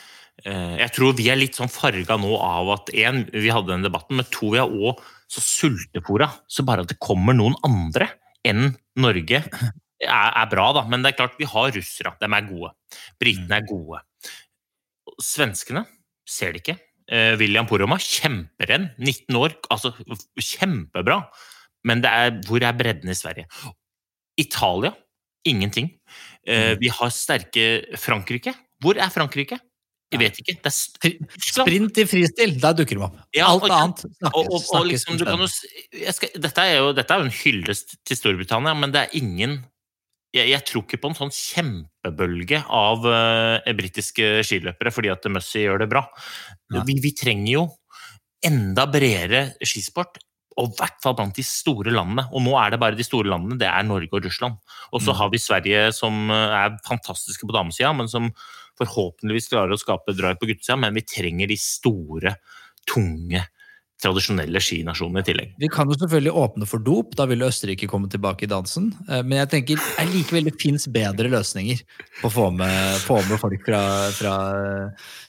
uh, Jeg tror vi er litt sånn farga nå av at én, vi hadde den debatten, men to, vi har òg så sultefòra. Så bare at det kommer noen andre enn Norge, er, er bra, da. Men det er klart, vi har russere. De er gode. Britene er gode. Svenskene ser det ikke. Eh, William Poroma, kjemperenn. 19 år, altså kjempebra. Men det er, hvor er bredden i Sverige? Italia ingenting. Eh, vi har sterke Frankrike. Hvor er Frankrike? Jeg vet ikke. Det er. Sprint i fristil, der dukker de opp. Ja, Alt annet snakkes, Og, og, og snakkes liksom, jo, skal, dette, er jo, dette er jo en hyllest til Storbritannia, men det er ingen Jeg, jeg tror ikke på en sånn kjempebølge av uh, britiske skiløpere fordi at Mussy gjør det bra. Vi, vi trenger jo enda bredere skisport. Og i hvert fall blant de store landene. Og nå er det bare de store landene. Det er Norge og Russland. Og så Mm. har vi Sverige, som eh, er fantastiske på damesida, men som forhåpentligvis klarer å skape drive på guttesida. Men vi trenger de store, tunge, tradisjonelle skinasjonene i tillegg. Vi kan jo selvfølgelig åpne for dop, da vil Østerrike komme tilbake i dansen. Eh, Men jeg tenker allikevel det fins bedre løsninger på å få med, få med folk fra, fra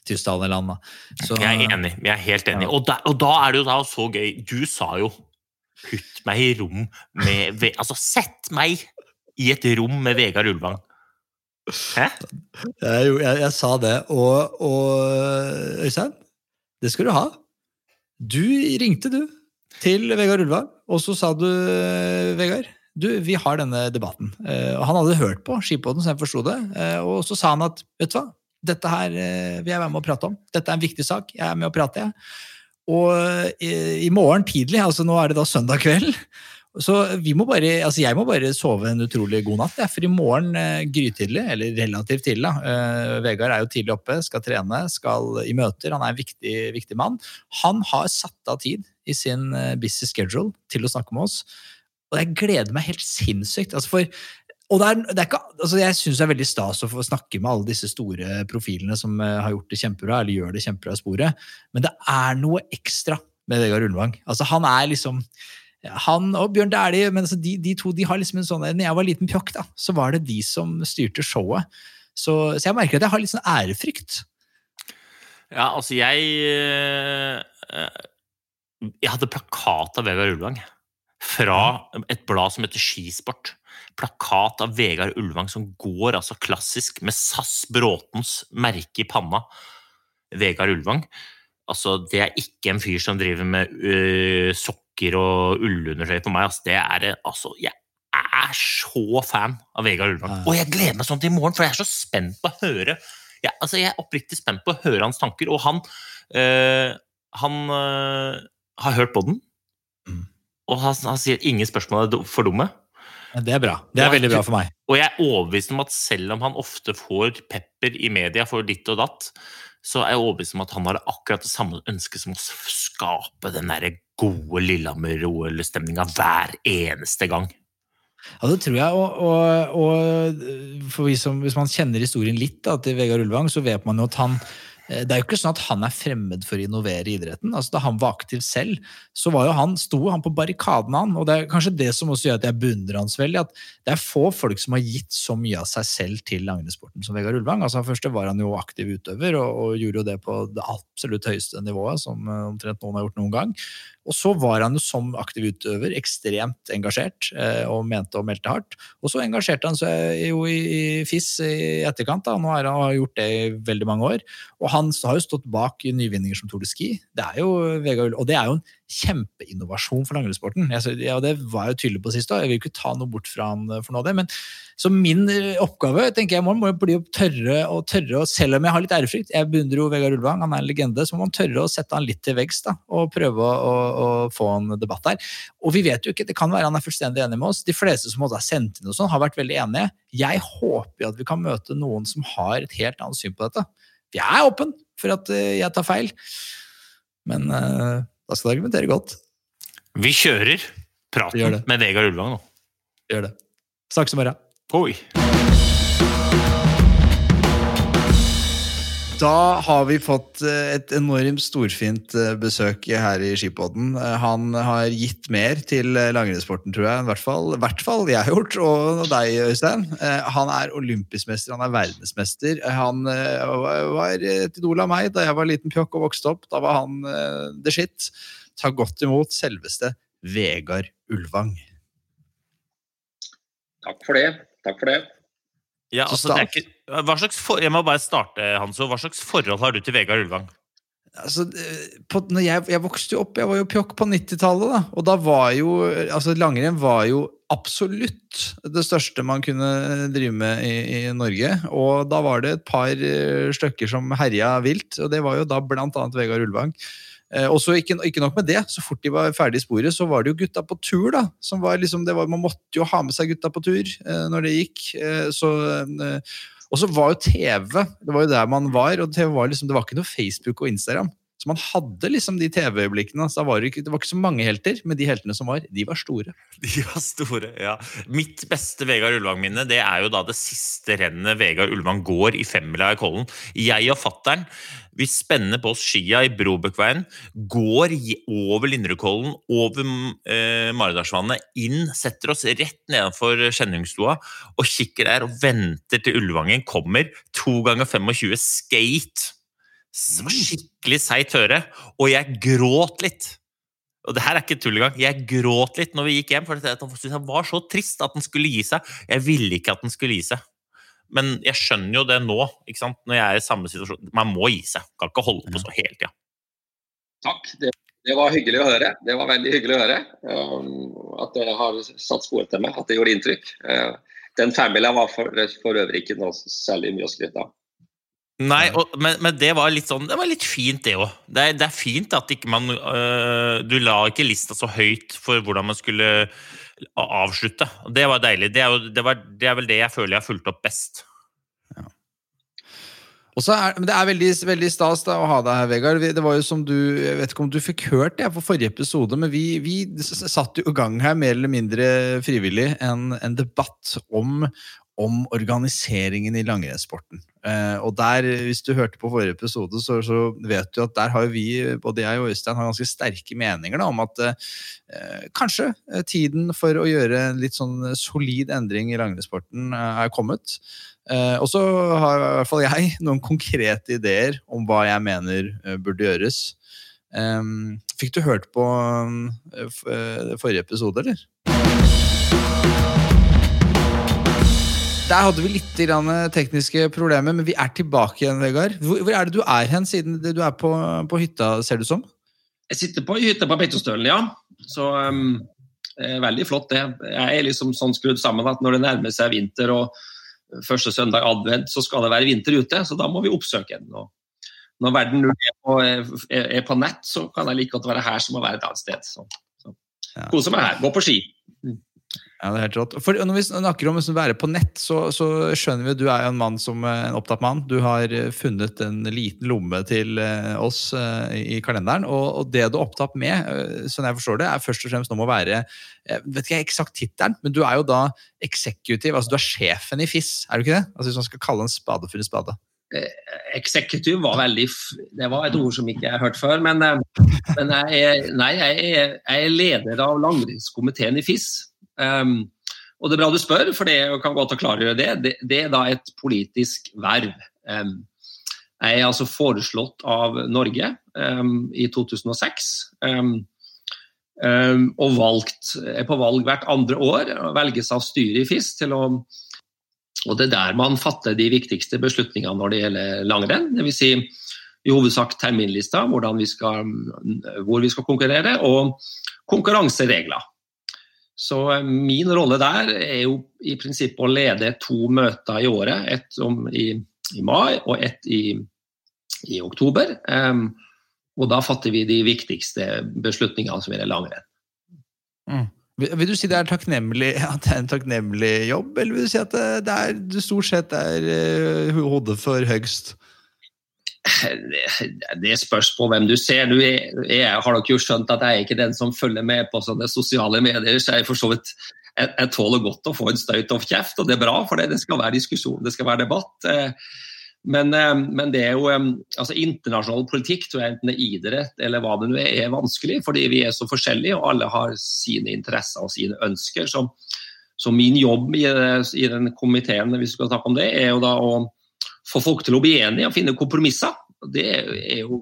Tyskland-land. Jeg er enig. Jeg er helt enig. Ja. Og, da, og da er det jo da så gøy. Du sa jo 'putt meg i rom med Altså, sett meg i et rom med Vegard Ulvang. Hæ? Jeg, jeg, jeg sa det, og, og Øystein, det skal du ha. Du ringte, du, til Vegard Ulvang, og så sa du, Vegard, du, vi har denne debatten. Eh, og han hadde hørt på Skipodden, så jeg forsto det, eh, og så sa han at, vet du hva, dette her eh, vil jeg være med å prate om. Dette er en viktig sak, jeg er med å prate, jeg. Og i morgen tidlig, altså nå er det da søndag kveld, så vi må bare, altså jeg må bare sove en utrolig god natt, jeg, for i morgen eh, grytidlig, eller relativt tidlig, da. Eh, Vegard er jo tidlig oppe, skal trene, skal i møter, han er en viktig, viktig mann. Han har satt av tid i sin eh, busy schedule til å snakke med oss, og jeg gleder meg helt sinnssykt. Altså for, og det er, det er ikke, altså jeg syns det er veldig stas å få snakke med alle disse store profilene som har gjort det kjempebra, eller gjør det kjempebra i sporet, men det er noe ekstra med Vegard Ulvang. Altså han er liksom han og Bjørn Dæhlie, men altså de, de to de har liksom en sånn Når jeg var liten pjokk, da, så var det de som styrte showet. Så, så jeg merker at jeg har litt sånn ærefrykt. Ja, altså, jeg eh, Jeg hadde plakat av Vegard Ulvang. Fra et blad som heter Skisport. Plakat av Vegard Ulvang som går altså klassisk med SAS Bråtens merke i panna. Vegard Ulvang. Altså, det er ikke en fyr som driver med øh, sokker og ullundertøy på meg. Altså, det er altså Jeg er så fan av Vegard Ullvang. Og jeg gleder meg sånn til i morgen, for jeg er så spent på å høre jeg, altså, jeg er oppriktig spent på å høre hans tanker. Og han, øh, han øh, har hørt på den, Mm. og han, han sier ingen spørsmål er for dumme. Det er bra. Det er veldig bra for meg. Og jeg er overbevist om at selv om han ofte får pepper i media for ditt og datt, så er jeg overbevist om at han har akkurat det samme ønsket som å skape den der gode Lillehammer-OL-stemninga hver eneste gang. Ja, det tror jeg. Og, og, og vi som, hvis man kjenner historien litt da, til Vegard Ulvang, så vet man jo at han eh, det er jo ikke sånn at han er fremmed for å innovere i idretten. Altså, da han var aktiv selv, så var jo han, sto han på barrikaden, han. Og det er kanskje det som også gjør at jeg beundrer hans veldig. At det er få folk som har gitt så mye av seg selv til langrennssporten som Vegard Ulvang. Altså, Først var han jo aktiv utøver, og, og gjorde jo det på det absolutt høyeste nivået, som eh, omtrent noen har gjort noen gang. Og så var han jo som aktiv utøver ekstremt engasjert eh, og mente og meldte hardt. Og så engasjerte han seg jo i, FIS i etterkant. da, Nå har han gjort det i veldig mange år. Og han har jo stått bak nyvinninger som Tour de Ski. Det er jo og det er jo en kjempeinnovasjon for langrennssporten. Ja, det var jeg jo tydelig på sist, da. jeg vil ikke ta noe bort fra han for noe av det. men så min eh, oppgave tenker jeg, må, må bli å tørre og tørre, og selv om jeg har litt ærefrykt, jeg beundrer jo Vegard Ulvang, han er en legende, så må man tørre å sette han litt til veggs da, og prøve å, å, å få en debatt der. Og vi vet jo ikke, det kan være han er fullstendig enig med oss, de fleste som har ha sendt inn og sånn, har vært veldig enige. Jeg håper jo at vi kan møte noen som har et helt annet syn på dette. Jeg er åpen for at eh, jeg tar feil, men uh, da skal du argumentere godt. Vi kjører praten med Vegard Ulvang nå. Gjør det. Snakkes i morgen. Oi. Da har vi fått eh, et enormt storfint eh, besøk her i Skipodden. Eh, Han har gitt mer til langrennssporten, tror jeg. I hvert fall, i hvert fall jeg har gjort, og deg, Øystein. Han er olympisk han er verdensmester. Han var- et idol av meg da jeg var liten pjokk og vokste opp. Da var han the shit. Ta godt imot selveste Vegard Ulvang. Takk for det. Takk for det. Ja, altså, det er ikke, for, jeg må bare starte, Hanso. Hva slags forhold har du til Vegard Ulvang? altså, eh, på, jeg, jeg vokste jo opp, jeg var jo pjokk på 90-tallet, da. Og da var jo altså Langrenn var jo absolutt det største man kunne drive med i, i Norge. Og da var det et par eh, stykker som herja vilt, og det var jo da blant annet Vegard Ulvang. Eh, og så ikke, ikke, nok med det, så fort de var ferdig i sporet, så var det jo gutta på tur, da. Som var liksom, det var, man måtte jo ha med seg gutta på tur eh, når det gikk. Eh, så eh, og så var jo TV det var jo der man var, og TV var liksom, det var ikke noe Facebook og Instagram. Så man hadde liksom de TV-øyeblikkene. så var det, ikke, det var ikke så mange helter, men de heltene som var, de var store. De var store, ja. Mitt beste Vegard Ulvang-minne det er jo da det siste rennet Vegard Ulvang går i femmila i Kollen. Jeg og fattern vi spenner på oss skia i Brobøkveien, går over Lindrekollen, over eh, Maridalsvannet, inn, setter oss rett nedenfor Skjenningsstua og kikker der og venter til Ulvangen kommer. To ganger 25 skate skikkelig seigt høre, og jeg gråt litt. Og det her er ikke tull engang. Jeg gråt litt når vi gikk hjem, for han var så trist at den skulle gi seg. Jeg ville ikke at den skulle gi seg. Men jeg skjønner jo det nå, ikke sant? når jeg er i samme situasjon. Man må gi seg. Kan ikke holde på så hele tida. Takk. Det, det, var hyggelig å høre. Det var veldig hyggelig å høre. Um, at det har satt spor til meg, at det gjorde inntrykk. Uh, den femmila var for, for, øvrig ikke noe særlig mye å skryte av. Nei, og, men, men, det var litt sånn, det var litt fint, det òg. Det, det, er fint at ikke man øh, Du la ikke lista så høyt for hvordan man skulle avslutte. Det var deilig. Det er, jo, det, var, det er vel det jeg føler jeg har fulgt opp best. Ja. Og så er, men Det er veldig, veldig stas da, å ha deg her, Vegard. Det var jo som du, Jeg vet ikke om du fikk hørt det på forrige episode, men vi, vi satte jo i gang her mer eller mindre frivillig en, en debatt om, om organiseringen i langrennssporten. Eh, og der, hvis du hørte på forrige episode, så, så, vet du at der har vi, både jeg og Øystein, har ganske sterke meninger da, om at eh, kanskje eh, tiden for å gjøre en litt sånn solid endring i langrennssporten eh, er kommet. Eh, og så har i hvert fall jeg noen konkrete ideer om hva jeg mener eh, burde gjøres. fikk du hørt på forrige episode, eller? Der hadde vi litt tekniske problemer, men vi er tilbake igjen, Vegard. Hvor, hvor, er det du er hen, siden du er på, på hytta, ser det ut som? Jeg sitter på hytta på Beitostølen, ja. Så um, veldig flott, det. Jeg er liksom sånn skrudd sammen at når det nærmer seg vinter og første søndag advent, så skal det være vinter ute. Så da må vi oppsøke den. Og når verden er på, er på, nett, så kan jeg like godt være her som å være et annet sted. Så, så. Ja. Kose meg her. Gå på ski. Ja, det er helt rått. For Når vi snakker om å være på nett, så, så, skjønner vi at du er en mann som en opptatt mann. Du har eh, funnet en liten lomme til eh, oss eh, i kalenderen. Og, og det du er opptatt med, sånn jeg forstår det, er først og fremst nå å være vet ikke jeg eksakt tittelen, men du er jo da executive, altså du er sjefen i FIS, er du ikke det? Altså Hvis man skal kalle en spade for en spade. Executive var veldig Det var et ord som ikke jeg har hørt før. Men, men jeg, er, nei, jeg, er, jeg er leder av langrennskomiteen i FIS. Um, og det er bra du spør, for det kan godt å klargjøre det. det. det. er da et politisk verv. Um, jeg er altså foreslått av Norge um, i 2006. og valgt, er på valg hvert andre år. Velges av styret i FIS til å og Det er der man fatter de viktigste beslutningene når det gjelder langrenn. Dvs. Si, i hovedsak terminlista, vi skal, hvor vi skal konkurrere, og konkurranseregler. Så eh, min rolle der er jo i prinsippet å lede to møter i året. Ett i, i, mai og ett i, i oktober. Um, og da fatter vi de viktigste beslutningene som gjelder langrenn. Mm. Vil du si det er, takknemlig, at det er en takknemlig jobb, eller vil du si at det, er, du stort sett er uh, hodet for høgst? Det spørs på hvem du ser. Du er, jeg har nok jo skjønt at jeg er ikke den som følger med på sånne sosiale medier. så jeg for så vidt jeg, jeg tåler godt å få en støyt og kjeft, og det er bra, for det, det skal være diskusjon, det skal være debatt. Eh, men, eh, men, det er jo eh, altså internasjonal politikk, tror jeg, enten det er idrett eller hva det nå er, er vanskelig. Fordi vi er så forskjellige, og alle har sine interesser og sine ønsker. Så, så min jobb i, i den komiteen hvis vi skal snakke om det, er jo da å få folk til å bli enige og finne kompromisser. Det er jo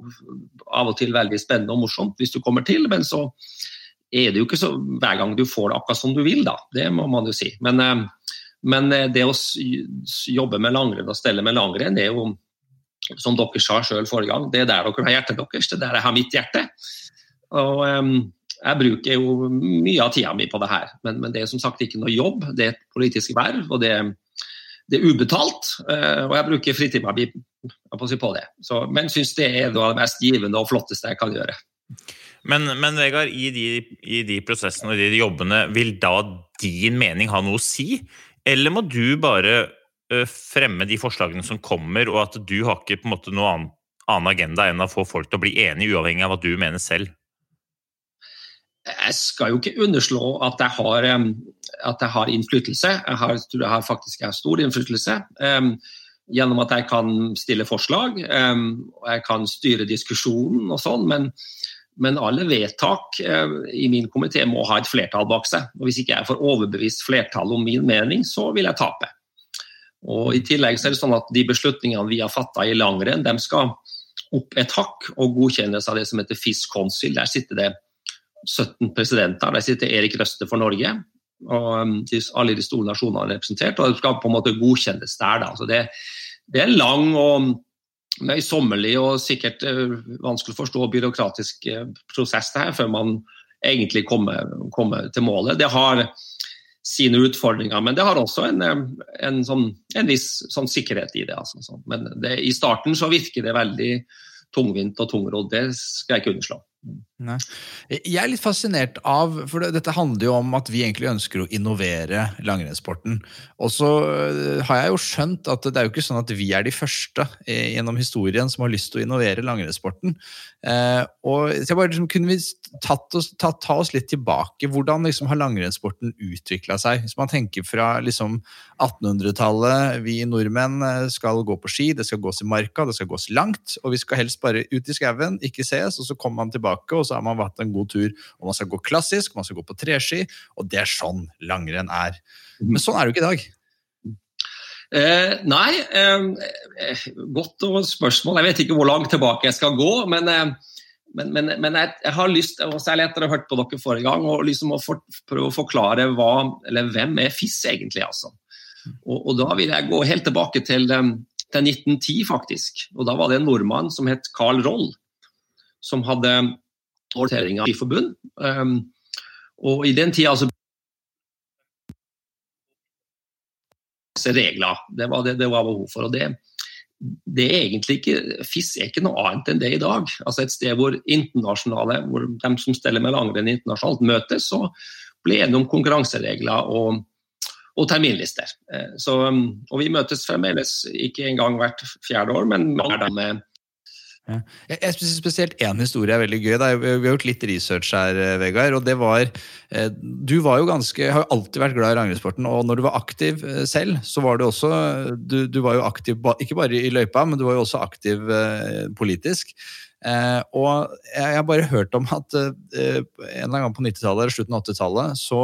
av og til veldig spennende og morsomt hvis du kommer til, men så er det jo ikke så hver gang du får det akkurat som du vil, da. Det må man jo si. Men, eh, men eh, det å jobbe med langrenn og stelle med langrenn, er jo som dere sa selv forrige gang, det er der dere har hjertet deres, det er der jeg har mitt hjerte. Og um, jeg bruker jo mye av tida mi på det her, men, men, det er som sagt ikke noe jobb. Det er et politisk verv, og det, det er ubetalt. Uh, og jeg bruker fritida mi på, det. Så, men syns det er det mest givende og flotteste jeg kan gjøre. Men, men Vegard, i de, i de, prosessene og de jobbene, vil da din mening ha noe å si? Eller må du bare fremme de forslagene som kommer, og at du har ikke på en måte noe annen, annen agenda enn å få folk til å bli enige, uavhengig av hva du mener selv? Jeg skal jo ikke underslå at jeg har, um, at jeg har innflytelse. Jeg har, tror jeg har faktisk jeg har stor innflytelse. Um, gjennom at jeg kan stille forslag um, og jeg kan styre diskusjonen og sånn. Men men alle vedtak eh, i min komité må ha et flertall bak seg. og Hvis ikke jeg får overbevist flertallet om min mening, så vil jeg tape. Og I tillegg så er det sånn at de beslutningene vi har fatta i langrenn, de skal opp et hakk og godkjennes av det som heter FIS Council. Der sitter det 17 presidenter. Der sitter Erik Røste for Norge. og um, Alle de store nasjonene er representert. og Det skal på en måte godkjennes der. Da. Så det, det er lang og møysommelig og sikkert uh, vanskelig å forstå byråkratisk uh, prosess det her, før man egentlig kommer, kommer, til målet. Det har sine utfordringer, men det har også en, eh, en, sånn, en viss sånn sikkerhet i det. Altså, sånn. Men det, i starten så virker det veldig tungvint og tungrodd, det skal jeg ikke underslå. Nei. Jeg er litt fascinert av For dette handler jo om at vi egentlig ønsker å innovere langrennssporten. Og så øh, har jeg jo skjønt at det er jo ikke sånn at vi er de første eh, gjennom historien som har lyst til å innovere langrennssporten. Eh, og så bare liksom, Kunne vi tatt oss, tatt, ta oss litt tilbake? Hvordan liksom, har langrennssporten utvikla seg? Hvis man tenker fra liksom, 1800-tallet, vi nordmenn eh, skal gå på ski, det skal gås i marka, det skal gås langt, og vi skal helst bare ut i skauen, ikke ses, og så kommer man tilbake tilbake, og så har man hatt en god tur. Og man skal gå klassisk, man skal gå på treski, og det er sånn langrenn er. Men sånn er det jo ikke i dag. Eh, nei, eh, godt spørsmål. Jeg vet ikke hvor langt tilbake jeg skal gå. Men, eh, men, men, men jeg, jeg, har lyst, særlig etter å ha hørt på dere forrige gang, og liksom å for, prøve å forklare hva, eller hvem er FIS egentlig. altså. Og, og, Da vil jeg gå helt tilbake til, eh, til 1910, faktisk. Og Da var det en nordmann som het Carl Roll, som hadde orientering av forbund. Um, og i den tida altså regler. Det var det det var behov for. og det, det er egentlig ikke, FIS er ikke noe annet enn det i dag. Altså Et sted hvor internasjonale, hvor de som steller med langrenn internasjonalt møtes og blir enige om konkurranseregler og, og terminlister. Eh, så, og Vi møtes fremdeles ikke engang hvert fjerde år, men med ja. Jeg synes Spesielt én historie er veldig gøy. Vi har gjort litt research her, eh, Vegard. og det var, eh, Du var jo ganske, har jo alltid vært glad i langrennssporten, og når du var aktiv eh, selv, så var du også du, du var jo aktiv ikke bare i løypa, men du var jo også aktiv politisk. Og jeg har bare hørt om at en eller annen gang på 90-tallet eller slutten av 80-tallet, så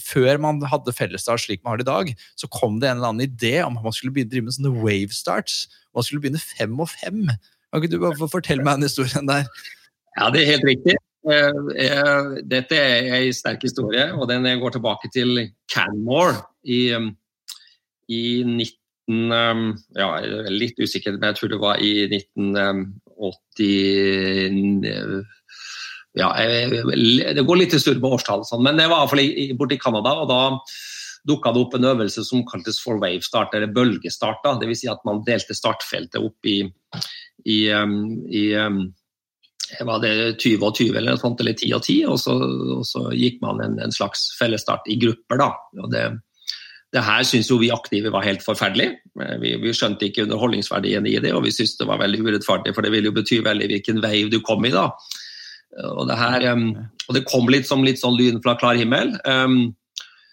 før man hadde fellesstart slik man har det i dag, så kom det en eller annen idé om at man skulle begynne drive med sånne wave starts. Man skulle begynne fem og fem. Kan ikke du bare fortelle meg den historien der? Ja, det er helt riktig. Eh, dette er en sterk historie, og den går tilbake til Canmore i, i 19... Um, ja, litt usikker, men jeg tror det var i 1980 ja, Det går litt i surr på årstall, sånn, men det var iallfall borte i Canada. og da dukka det opp en øvelse som kaltes for wave start, eller bølgestart. Dvs. Si at man delte startfeltet opp i, i, i var det 20 og 20 eller noe sånt, eller 10 og 10, og så, og så gikk man en, en, slags fellesstart i grupper. da. Og det, det her syns jo vi aktive var helt forferdelig. Vi, vi, skjønte ikke underholdningsverdien i det, og vi syntes det var veldig urettferdig, for det ville jo bety veldig hvilken wave du kom i da. Og det, her, og det kom litt som litt sånn lyn fra klar himmel. Um,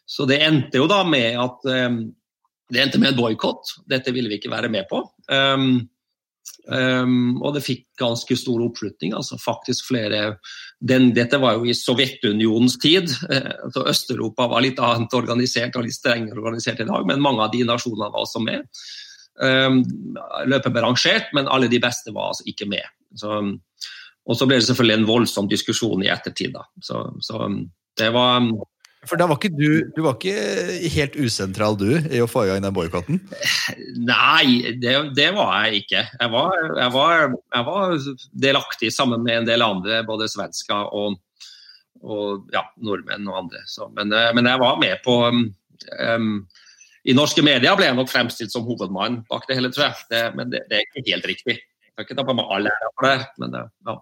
så det endte jo da med at um, det endte med en boikott. Dette ville vi ikke være med på. Um, um, og det fikk ganske stor oppslutning. altså faktisk flere den, Dette var jo i Sovjetunionens tid. Uh, så Øst-Europa var litt annet organisert og litt strengere organisert i dag, men mange av de nasjonene var også med. Um, løpet ble rangert, men alle de beste var altså ikke med. Så, og så ble det selvfølgelig en voldsom diskusjon i ettertid. da. Så, så det var For da var ikke du, du var ikke helt usentral, du, i å få i gang den boikotten? Nei, det, det, var jeg ikke. Jeg var, jeg, var, jeg var, delaktig sammen med en del andre, både svensker og, og ja, nordmenn og andre. Så, men, eh, men, jeg var med på um, I norske medier ble jeg nok fremstilt som hovedmann bak det hele, tror jeg. Det, men det, det, er ikke helt riktig. Jeg kan ikke ta på meg all ære for det. men ja.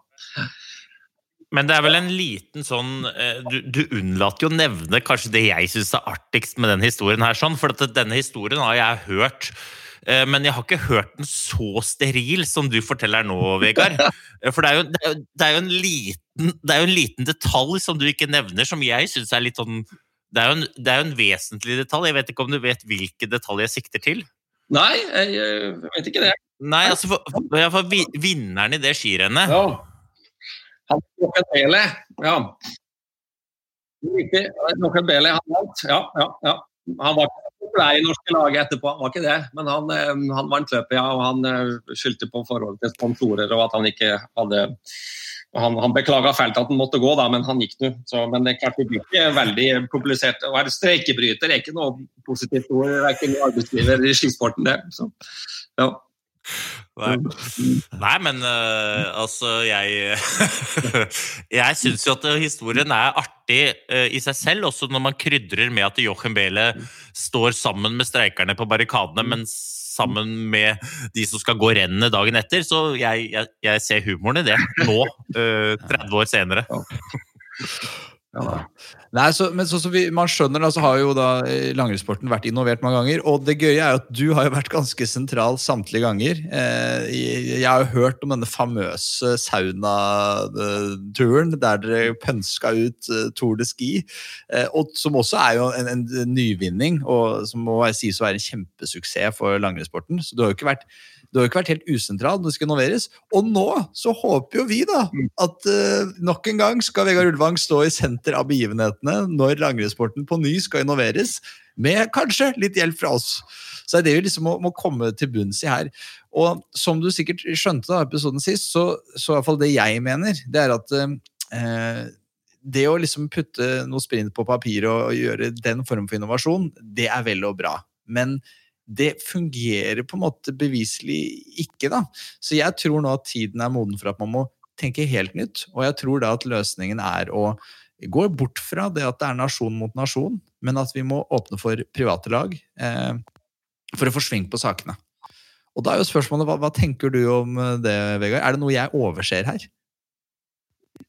Men det er vel en liten sånn eh, Du, du unnlater jo å nevne kanskje det jeg syns er artigst med den historien her, sånn, for denne historien har jeg hørt. Eh, men jeg har ikke hørt den så steril som du forteller nå, Vegard. For det er, jo, det, er jo, en liten, det er jo en liten detalj som du ikke nevner, som jeg syns er litt sånn det er, en, det er, jo en, vesentlig detalj. Jeg vet ikke om du vet hvilke detaljer jeg sikter til? Nei, jeg vet ikke det. Nei, altså for, for Vinneren i det skirennet ja. Han ja. Riktig. Han vant. Ja, ja, ja. Han var ikke populær i norske laget etterpå, han var ikke det. Men han, eh, han vant løpet, ja. Og han eh, skyldte på forholdet til sponsorer og at han ikke hadde han, han beklaga fælt at han måtte gå, da, men han gikk nå. Men det er klart det blir ikke veldig publisert. Å være streikebryter er ikke noe positivt ord, verken i arbeidslivet eller i skisporten. det. Så, ja. Nei. Nei, men uh, altså Jeg Jeg syns jo at historien er artig uh, i seg selv, også når man krydrer med at Jochen Behle står sammen med streikerne på barrikadene, men sammen med de som skal gå rennet dagen etter. Så jeg, jeg, jeg ser humoren i det nå, uh, 30 år senere. Ja. Nei, så, men sånn så vi, man skjønner da, så har jo da eh, langrennssporten vært involvert mange ganger. Og det gøye er jo at du har jo vært ganske sentral samtlige ganger. Eh, jeg har jo hørt om denne famøse saunaturen der dere pønska ut uh, Tour de Ski. Eh, og som også er jo en, en, nyvinning, og som må sies å være en kjempesuksess for langrennssporten. Så du har jo ikke vært du har jo ikke vært helt usentral når det skal innoveres. Og nå så håper jo vi da at uh, nok en gang skal Vegard Ulvang stå i senter av begivenhetene når langrennssporten på ny skal innoveres, med kanskje litt hjelp fra oss. Så det er det vi liksom må, må, komme til bunns i her. Og som du sikkert skjønte da episoden sist, så, så i hvert fall det jeg mener, det er at uh, det å liksom putte noe sprint på papir og gjøre den form for innovasjon, det er vel og bra. Men det fungerer på en måte beviselig ikke. da. Så jeg tror nå at tiden er moden for at man må tenke helt nytt. Og jeg tror da at løsningen er å gå bort fra det at det er nasjon mot nasjon, men at vi må åpne for private lag eh, for å få sving på sakene. Og da er jo spørsmålet, hva, hva tenker du om det, Vegard? Er det noe jeg overser her?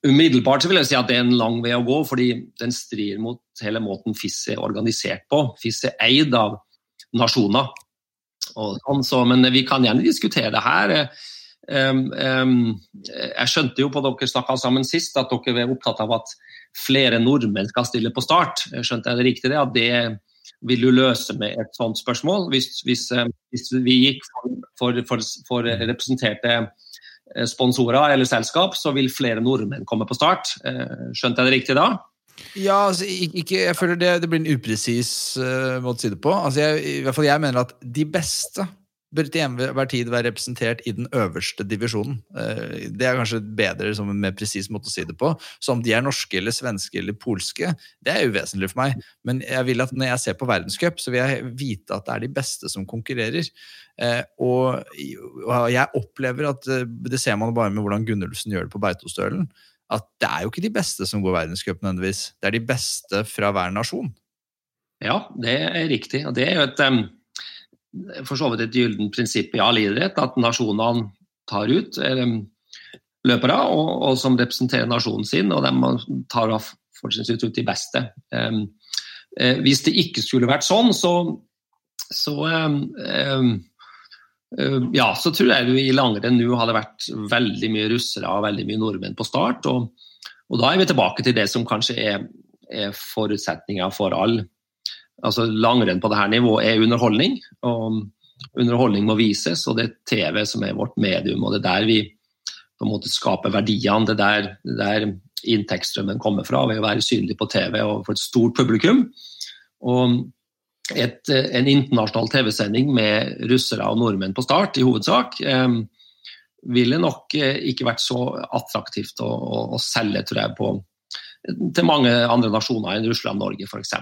Umiddelbart så vil jeg si at det er en lang vei å gå, fordi den strir mot hele måten FIS er organisert på. FIS er eid av nasjoner. Sånn, så, men vi kan gjerne diskutere det her. Um, um, jeg skjønte jo på dere snakka sammen sist at dere er opptatt av at flere nordmenn skal stille på start. Skjønte jeg det riktig? det, At det vil du løse med et sånt spørsmål? Hvis, hvis, hvis vi gikk for, for, for, for, representerte eh, sponsorer eller selskap, så vil flere nordmenn komme på start. Eh, skjønte jeg det riktig da? Ja, altså, ikke, jeg føler det, det blir en upresis uh, måte å si det på. Altså, jeg, i hvert fall jeg mener at de beste bør til enhver tid være representert i den øverste divisjonen. Uh, det er kanskje bedre som en mer presis måte å si det på. Så om de er norske eller svenske eller polske, det er uvesentlig for meg. Men jeg vil at når jeg ser på verdenscup, så vil jeg vite at det er de beste som konkurrerer. Uh, og, og, jeg opplever at Det ser man bare med hvordan Gunnulfsen gjør det på Beitostølen at det er jo ikke de beste som går verdenscup nødvendigvis. Det er de beste fra hver nasjon. Ja, det er riktig. Og det er jo et um, for så vidt et gyllent prinsipp i all idrett at nasjonene tar ut um, løpere og, og, som representerer nasjonen sin, og de tar av fortrinnsvis ut de beste. Um, eh, hvis det ikke skulle vært sånn, så, så um, Eh, ja, så tror jeg vi i langrenn nå hadde vært veldig mye russere og veldig mye nordmenn på start. Og, og da er vi tilbake til det som kanskje er, er forutsetninga for all altså Langrenn på dette nivået er underholdning. og Underholdning må vises, og det er TV som er vårt medium. og Det er der vi på en måte skaper verdiene. Det er der, der inntektsstrømmen kommer fra, ved å være synlig på TV og for et stort publikum. Og et, eh, en internasjonal TV-sending med russere og nordmenn på start, i hovedsak, eh, ville nok eh, ikke vært så attraktivt å, å, å selge, tror jeg, på, til mange andre nasjoner enn Russland og Norge, f.eks.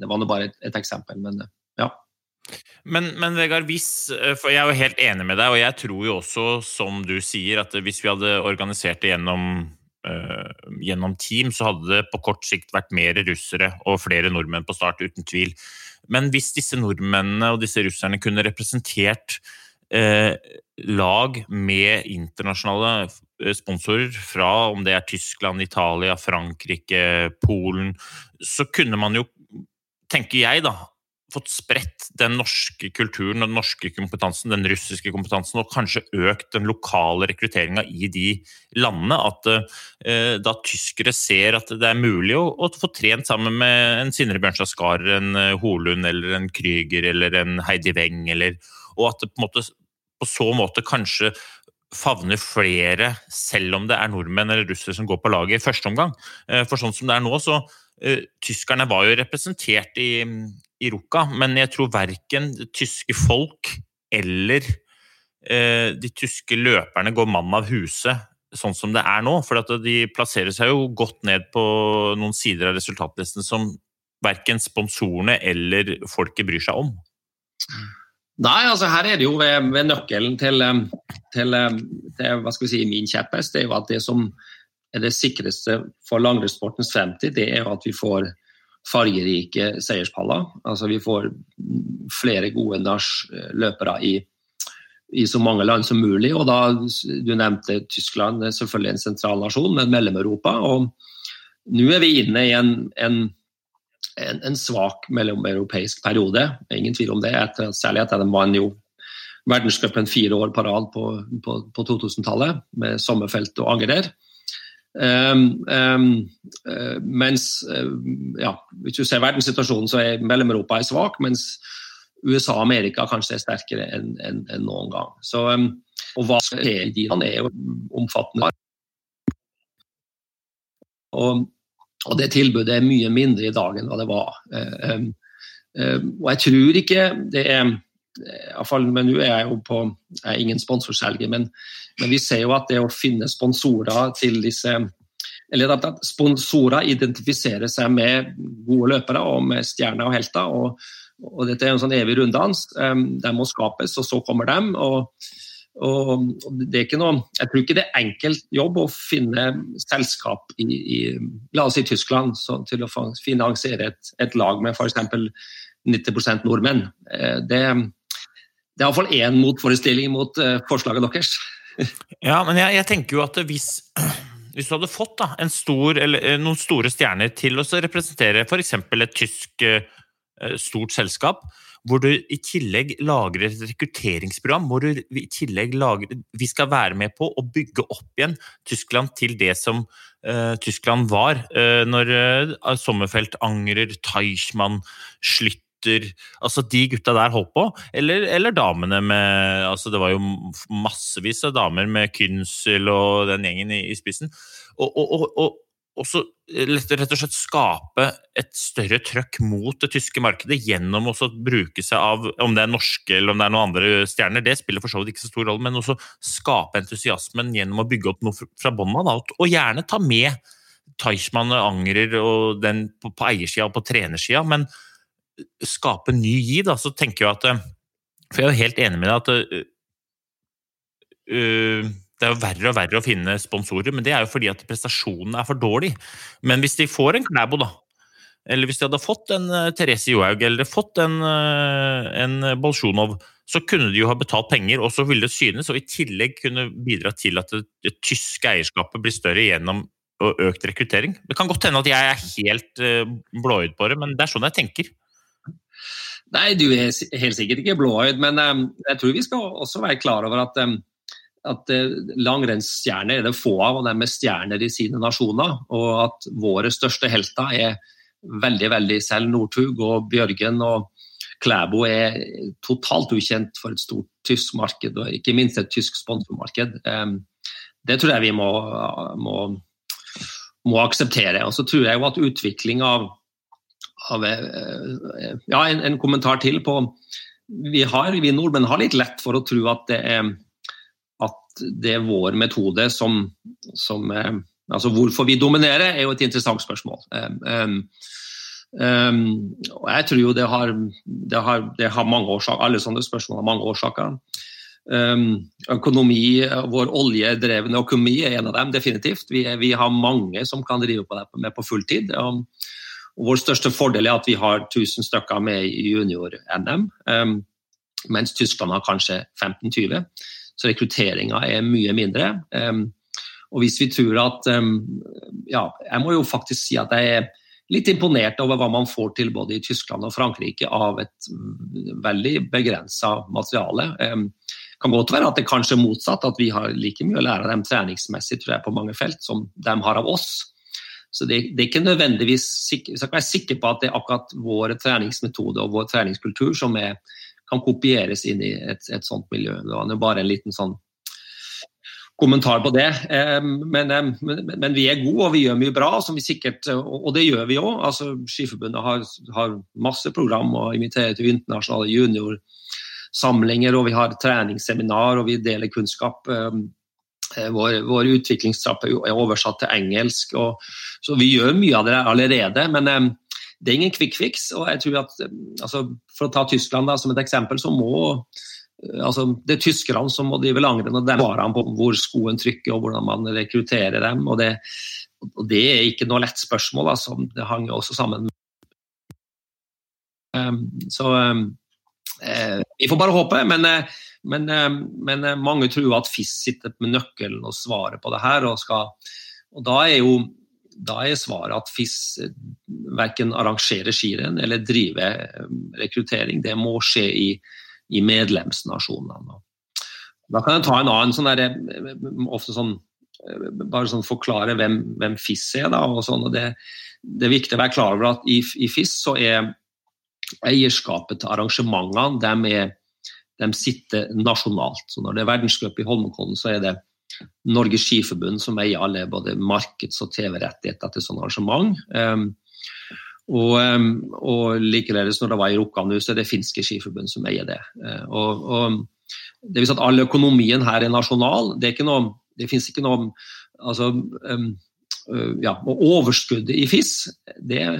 Det var nå bare et, et, eksempel, men ja. Men, men, Vegard, hvis, for jeg er jo helt enig med deg, og jeg tror jo også, som du sier, at hvis vi hadde organisert det gjennom, gjennom team, så hadde det på kort sikt vært mer russere og flere nordmenn på start, uten tvil. Men hvis disse nordmennene og disse russerne kunne representert uh, lag med internasjonale Eh, sponsorer fra om det er Tyskland, Italia, Frankrike, Polen, så kunne man jo, tenker jeg, da, fått spredt den norske kulturen og den norske kompetansen, den russiske kompetansen, og kanskje økt den lokale rekrutteringa i de landene. At uh, da tyskere ser at det er mulig å, å få trent sammen med en Sindre Bjørnstad Skar, en eh, Holund eller en Krüger eller en Heidi Weng, eller, og at det på, måte, på så måte kanskje favner flere, selv om det er nordmenn eller russere som går på laget i første omgang. Uh, for sånn som det er nå, så uh, Tyskerne var jo representert i, i Ruka, men jeg tror verken tyske folk eller eh, de tyske løperne går mann av huset sånn som det er nå. For de plasserer seg jo godt ned på noen sider av resultatlisten som verken sponsorene eller folket bryr seg om. Nei, altså her er det jo ved, ved nøkkelen til, til, til, hva skal vi si, min kjepphest. Det er jo at det som er det sikreste for langrennssportens fremtid, det er at vi får fargerike seierspaller. Altså vi får flere gode løpere i, i, så mange land som mulig. Og da, Du nevnte Tyskland, selvfølgelig en sentral nasjon, men Mellom-Europa. og Nå er vi inne i en, en en, en svak mellomeuropeisk periode. Ingen tvil om det. Etter, særlig etter at vant jo verdenscupen fire år på rad på, på, på 2000-tallet, med Sommerfelt og Agder. Um, um, uh, mens uh, ja, Hvis du ser verdenssituasjonen, så er Mellom-Europa svak, mens USA og Amerika kanskje er sterkere enn en, en noen gang. Så, um, og hva er de er jo omfattende. Og og det tilbudet er mye mindre i dag enn hva det var. Eh, eh, og jeg tror ikke det er Iallfall, men nå er jeg jo på Jeg er ingen sponsorselger, men, men, vi ser jo at det å finne sponsorer til disse Eller at, sponsorer identifiserer seg med gode løpere og med stjerner og helter. og, og dette er en sånn evig runddans. De må skapes, og så kommer de. og og det er ikke noe, jeg tror ikke det er enkelt jobb å finne selskap i, i la oss si Tyskland så, til å finansiere et, et lag med f.eks. 90 nordmenn. Eh, det, det er iallfall én motforestilling mot uh, forslaget deres. ja, men jeg, jeg, tenker jo at hvis, hvis du hadde fått da, stor, eh, noen store stjerner til å representere f.eks. et tysk uh, stort selskap, hvor du i tillegg lager et rekrutteringsprogram hvor du i tillegg lager Vi skal være med på å bygge opp igjen Tyskland til det som uh, Tyskland var. Uh, når uh, Sommerfelt angrer, Teichmann, Schlytter Altså de gutta der holdt på. Eller, eller damene med altså Det var jo massevis av damer med Kynsel og den gjengen i, i spissen. og, og, og også eh, rett og slett skape et større trøkk mot det tyske markedet gjennom å bruke seg av om det er norske eller om det er noen andre stjerner. Det spiller for så vidt ikke så stor rolle, men også skape entusiasmen gjennom å bygge opp noe fra bånn av. Og gjerne ta med Teichmann angrer og den på, på eiersida og på trenersida, men skape ny giv. Da, så tenker jeg at eh, For jeg er jo helt enig med deg at uh, det er jo verre og verre å finne sponsorer, men det er jo fordi at prestasjonen er for dårlig. Men hvis de får en Klæbo, da, eller hvis de hadde fått en Therese Johaug eller fått en, en Bolsjunov, så kunne de jo ha betalt penger, og så ville det synes, og i tillegg kunne bidra til at det, det tyske eierskapet blir større gjennom økt rekruttering. Det kan godt hende at jeg er helt blåøyd på det, men det er sånn jeg tenker. Nei, du er helt sikkert ikke blåøyd, men um, jeg tror vi skal også være klar over at um, at eh, langrennsstjerner er det få av, og de er stjerner i sine nasjoner. Og at våre største helter er veldig, veldig selv Northug og Bjørgen. og Klæbo er totalt ukjent for et stort tysk marked, og ikke minst et tysk sponsormarked. Det tror jeg vi må, må, må akseptere. Og så tror jeg jo at utvikling av, Ja, en, en, kommentar til på vi, har, vi nordmenn har litt lett for å tro at det er at det er vår metode som, som, eh, Altså Hvorfor vi dominerer, er jo et interessant spørsmål. Um, um, og jeg tror jo det har, det har, det har mange årsaker, Alle sånne spørsmål har mange årsaker. Um, økonomi, Vår oljedrevne økonomi er en av dem, definitivt. Vi, vi har mange som kan drive på det med på fulltid. Og vår største fordel er at vi har 1000 stykker med i junior-NM, um, mens Tyskland har kanskje 15-20. Så rekrutteringa er mye mindre. Um, og hvis vi tror at um, Ja, jeg må jo faktisk si at jeg er litt imponert over hva man får til både i Tyskland og Frankrike av et veldig begrensa materiale. Det kan godt være at det kanskje er motsatt, at vi har like mye å lære av dem treningsmessig tror jeg, på mange felt som de har av oss. Så det, det, er ikke nødvendigvis sikker, Vi skal være sikre på at det er akkurat vår treningsmetode og vår treningskultur som er, kan kopieres inn i et, et sånt miljø. Det var bare en liten sånn kommentar på det. Men, men, men, vi er gode og vi gjør mye bra, som vi sikkert, og det gjør vi òg. Altså, Skiforbundet har, har, masse program og inviterer til internasjonale juniorsamlinger, og vi har treningsseminar og vi deler kunnskap. Vår, vår utviklingstrapp er oversatt til engelsk, og, så vi gjør mye av det allerede. Men det er ingen quick fix. og jeg tror at altså, For å ta Tyskland da, som et eksempel, så må Eh, altså, det er tyskerne som må drive langrenn, og de svarene på hvor skoen trykker og hvordan man rekrutterer dem. og Det, og det er ikke noe lett spørsmål. Altså. Det hang også sammen med um, Så um, eh, vi får bare håpe. Men, uh, men, uh, men uh, mange tror at FIS sitter med nøkkelen og svaret på det her. Og, skal, og da er jo da er svaret at FIS verken arrangerer skirenn eller driver rekruttering. Det må skje i i medlemsnasjonene. Da kan jeg ta en annen sånn der, ofte sånn bare sånn forklare hvem, hvem FIS er. Da, og sånn, og det, det, er viktig å være klar over at i, i FIS så er eierskapet til arrangementene de, er, de sitter nasjonalt. Så Når det er verdenscup i Holmenkollen, så er det Norges Skiforbund som eier alle både markeds- og TV-rettigheter til sånne arrangement. Um, og, og likeledes når det var i Rokkan så er det finske skiforbund som eier det. Eh, og, og, det vil si at All økonomien her er nasjonal. Det, er noe, det finnes ikke noe altså, um, ja, og Overskuddet i FIS det er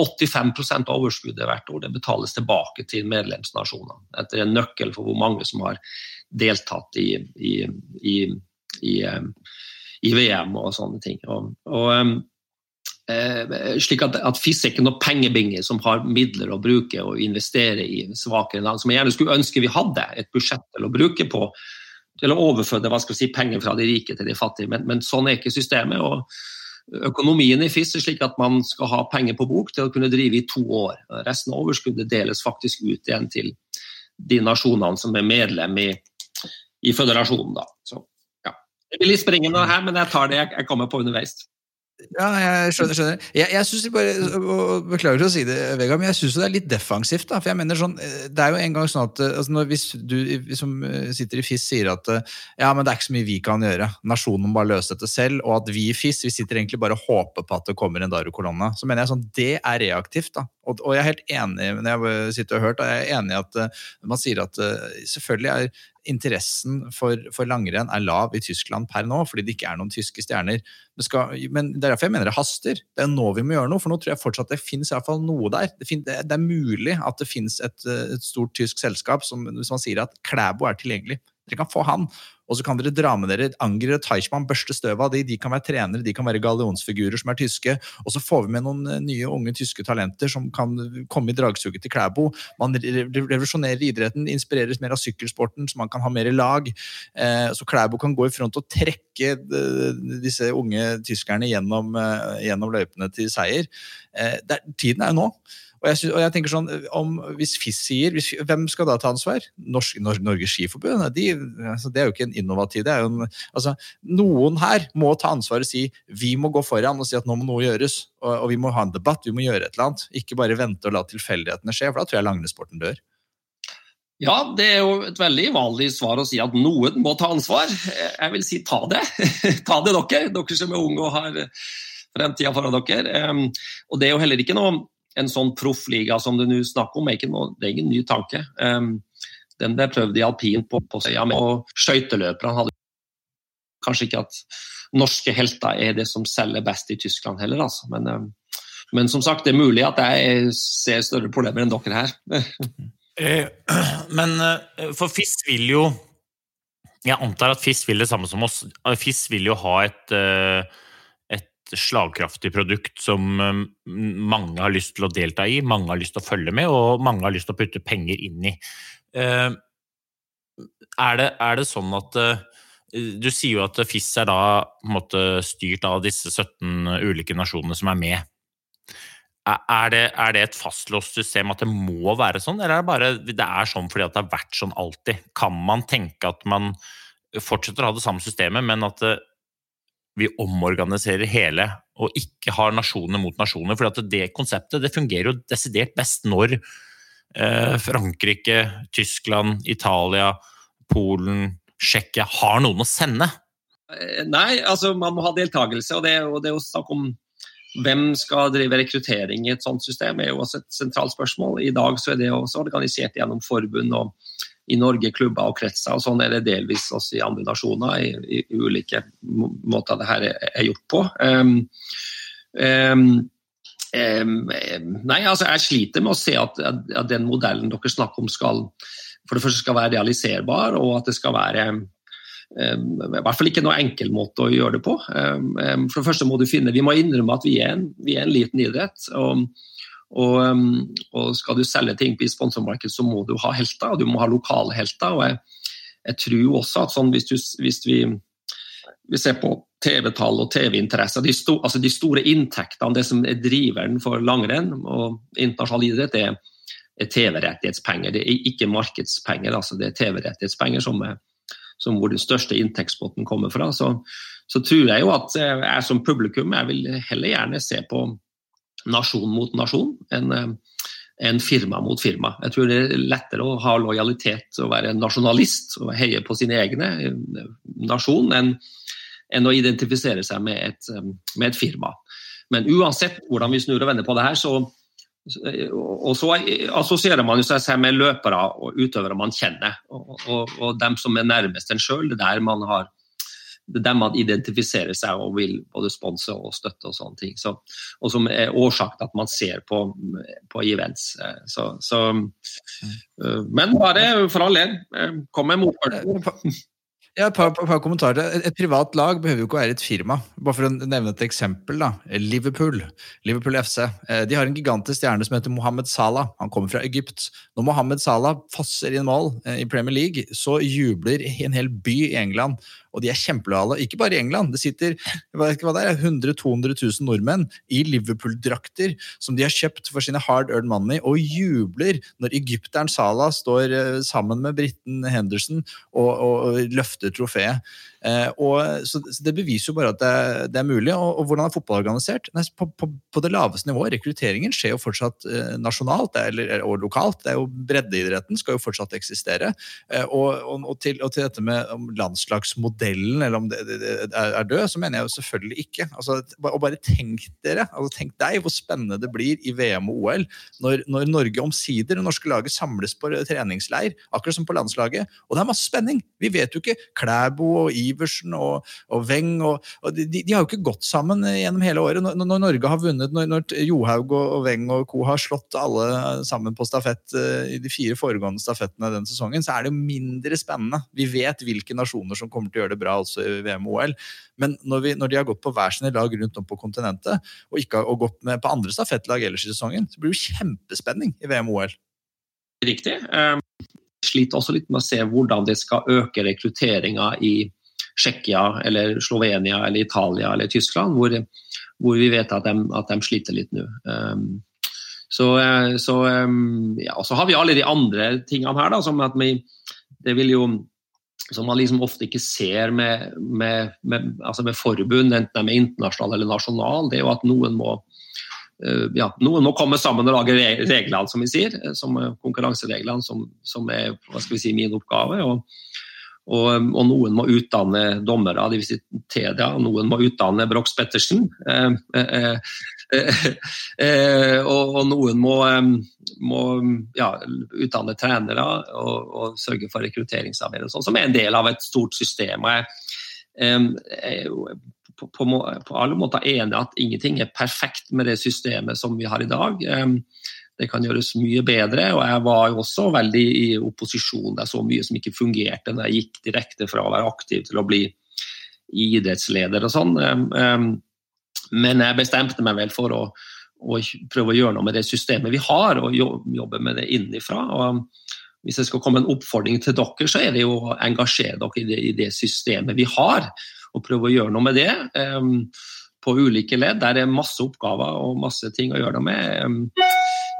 85% av overskuddet hvert år det betales tilbake til medlemsnasjonene. Etter en nøkkel for hvor mange som har deltatt i, i, i, i, i VM og sånne ting. Og, og Eh, slik at, at FIS er ikke noe pengebinge som har midler å bruke og investere i svakere land. Som jeg gjerne skulle ønske vi hadde et budsjett til å bruke på til å overføre si, penger fra de rike til de fattige. Men, men sånn er ikke systemet. og Økonomien i FIS er slik at man skal ha penger på bok til å kunne drive i to år. Resten av overskuddet deles faktisk ut igjen til de nasjonene som er medlem i, i føderasjonen. Da. Så, ja. Det blir litt springende her, men jeg tar det jeg kommer på underveis. Ja, jeg skjønner. skjønner. Jeg, jeg synes bare, Beklager å si det, Vegard, men jeg syns det er litt defensivt. da, for jeg mener sånn, Det er jo en gang sånn at altså når, Hvis du som sitter i FIS sier at ja, men det er ikke så mye vi kan gjøre, nasjonen må bare løse dette selv, og at vi i FIS vi sitter egentlig bare og håper på at det kommer en Daru-kolonne, så mener jeg sånn, det er reaktivt. da, og, og, jeg er helt enig når jeg sitter og hørt, jeg er enig at uh, man sier at uh, selvfølgelig er interessen for, for, langrenn er lav i Tyskland per nå, fordi det ikke er noen tyske stjerner. Det skal, men det er derfor jeg mener det haster. Det er nå vi må gjøre noe, for nå tror jeg fortsatt det finnes i hvert fall noe der. Det, fin, det, er mulig at det finnes et, et, stort tysk selskap som man sier at Klæbo er tilgjengelig. Dere kan få han, og så kan dere dra med dere Angrer Teichmann, børste støvet av de. De kan være trenere, de kan være gallionsfigurer som er tyske. Og så får vi med noen eh, nye, unge tyske talenter som kan komme i dragsuget til Klæbo. Man revolusjonerer idretten, inspireres mer av sykkelsporten, så man kan ha mer lag. Eh, så Klæbo kan gå i front og trekke eh, disse unge tyskerne gjennom, gjennom løypene til seier. tiden er jo nå. Og jeg, synes, og jeg, tenker sånn, om, Hvis FIS sier, hvis, hvem skal da ta ansvar? Norsk, Nor Norges Skiforbund? De, altså, det er jo ikke en innovativ det er jo en, altså, Noen her må ta ansvar og si vi må gå foran og si at nå må noe gjøres. Og, og vi må ha en debatt, vi må gjøre et eller annet. Ikke bare vente og la tilfeldighetene skje, for da tror jeg langrennssporten dør. Ja, det er jo et veldig vanlig svar å si at noen må ta ansvar. Jeg vil si ta det. ta det dere, dere som er unge og har fremtida foran dere. Og det er jo heller ikke noe en sånn proffliga som du nå snakker om, er ikke noe, det er ingen ny tanke. Um, den ble prøvd i alpint på, på Søya, og skøyteløperne hadde kanskje ikke at norske helter er det som selger best i Tyskland heller. Altså. Men, um, men, som sagt, det er mulig at jeg ser større problemer enn dere her. Eh, men for FIS vil jo Jeg antar at FIS vil det samme som oss. FIS vil jo ha et, slagkraftig produkt som mange har lyst til å delta i, mange har lyst til å følge med, og mange har lyst til å putte penger inn i. Er det, er det sånn at du sier jo at FIS er da måte, styrt av disse 17 ulike nasjonene som er med. Er det, er det et fastlåst system at det må være sånn, eller er det bare det er sånn fordi det har vært sånn alltid? Kan man tenke at man fortsetter å ha det samme systemet, men at det, vi omorganiserer hele og ikke har nasjoner mot nasjoner? For det konseptet det fungerer jo desidert best når eh, Frankrike, Tyskland, Italia, Polen Tsjekkia har noen å sende? Eh, nei, altså man må ha deltakelse. Og det, og det å snakke om hvem skal drive rekruttering i et sånt system, er jo også et sentralt spørsmål. I dag så er det også organisert gjennom forbund og i Norge klubber og kretser. og Sånn er det delvis også i andre nasjoner, i, i, ulike måter det her er, gjort på. Um, um, um, nei, altså jeg sliter med å se at, at den modellen dere snakker om skal for det første skal være realiserbar, og at det skal være i hvert fall ikke noe enkel måte å gjøre det på. For det første må du finne, Vi må innrømme at vi er en, vi er en liten idrett. Og, og, og, skal du selge ting på sponsormarkedet, så må du ha helter, og du må ha lokale helter. og Jeg, jeg tror også at sånn, hvis, du, hvis vi, vi, ser på TV-tall og TV-interesser, de, altså de, store inntektene, det som er driveren for langrenn og internasjonal idrett, er TV-rettighetspenger. Det er ikke markedspenger, altså det er TV-rettighetspenger som, som, hvor den største inntektspotten kommer fra. Så, så, tror jeg jo at jeg som publikum jeg vil heller gjerne se på nasjon mot nasjon enn eh, en firma mot firma. Jeg tror det er lettere å ha lojalitet og være nasjonalist og heie på sine egne eh, nasjon enn, enn å identifisere seg med et, med et firma. Men uansett hvordan vi snur og vender på det her, så, og så assosierer man seg med løpere og utøvere man kjenner. Og, og, og dem som er nærmest en sjøl, det er der man har der man identifiserer seg og vil både sponse og støtte og sånne ting. Så, og som er årsak til at man ser på, på events. Så, så, men bare for all del, kom med motforslag. Ja, et par, par, kommentarer. Et, privat lag behøver jo ikke å være et firma. Bare for å nevne et eksempel. da. Liverpool, Liverpool FC. Eh, de har en gigantisk stjerne som heter Mohammed Salah. Han kommer fra Egypt. Når Mohammed Salah fosser inn mål eh, i Premier League, så jubler en hel by i England og de er kjempelojale. Ikke bare i England. Det sitter jeg ikke hva det er, 100 200 000 nordmenn i Liverpool-drakter som de har kjøpt for sine hard earned money, og jubler når egypteren Salah står eh, sammen med briten Henderson og, og, og løfter trofeet. Eh, og, så, Det beviser jo bare at det, det er mulig. Og, og, hvordan er fotball organisert? Nei, på, på, på, det laveste nivået. Rekrutteringen skjer jo fortsatt eh, nasjonalt eller, og lokalt. det er jo Breddeidretten skal jo fortsatt eksistere. Eh, og, og, til, til, dette med om landslagsmodellen eller om det, det, er død, så mener jeg jo selvfølgelig ikke. Altså, og bare tenk dere, altså tenk deg hvor spennende det blir i VM og OL når, når Norge omsider, det norske laget, samles på treningsleir, akkurat som på landslaget. Og det er masse spenning! Vi vet jo ikke Klæbo og I Iversen og, og Weng og, og de, de, har jo ikke gått sammen gjennom hele året. Når, når Norge har vunnet, når, når Johaug og, og Weng og co. har slått alle sammen på stafett uh, i de fire foregående stafettene den sesongen, så er det jo mindre spennende. Vi vet hvilke nasjoner som kommer til å gjøre det bra også i VM og OL. Men når, vi, når de har gått på hver sine lag rundt om på kontinentet, og ikke har gått med på andre stafettlag ellers i sesongen, så blir det jo kjempespenning i VM og OL. Riktig. Um sliter også litt med å se hvordan det skal øke rekrutteringa i Tsjekkia eller Slovenia eller Italia eller Tyskland, hvor, hvor vi vet at de, at de, sliter litt nå. Um, så, eh, så, um, ja, så, har vi alle de andre tingene her, da, som at vi det vil jo som man liksom ofte ikke ser med, med, med, altså med forbund, enten de er internasjonal eller nasjonal, det er jo at noen må, uh, ja, noen må komme sammen og lage reglene, som vi sier, som konkurransereglene, som, som er hva skal vi si, min oppgave. og og, og, noen må utdanne dommere, dvs. Si Tedia, noen må utdanne Brox Pettersen. Eh, eh, eh, eh, og, og, noen må, må ja, utdanne trenere og, og, sørge for rekrutteringsarbeid, sånt, som er en del av et stort system. Jeg, jeg, på, på, på, alle måter enig at ingenting er perfekt med det systemet som vi har i dag. Um, det kan gjøres mye bedre. og Jeg var jo også veldig i opposisjon. Det er så mye som ikke fungerte når jeg gikk direkte fra å være aktiv til å bli idrettsleder og sånn. Men jeg bestemte meg vel for å, å, prøve å gjøre noe med det systemet vi har, og jobbe med det innenfra. Og hvis jeg skal komme en oppfordring til dere, så er det jo å engasjere dere i det, i det systemet vi har, og prøve å gjøre noe med det. på ulike ledd. Der er masse oppgaver og masse ting å gjøre noe med.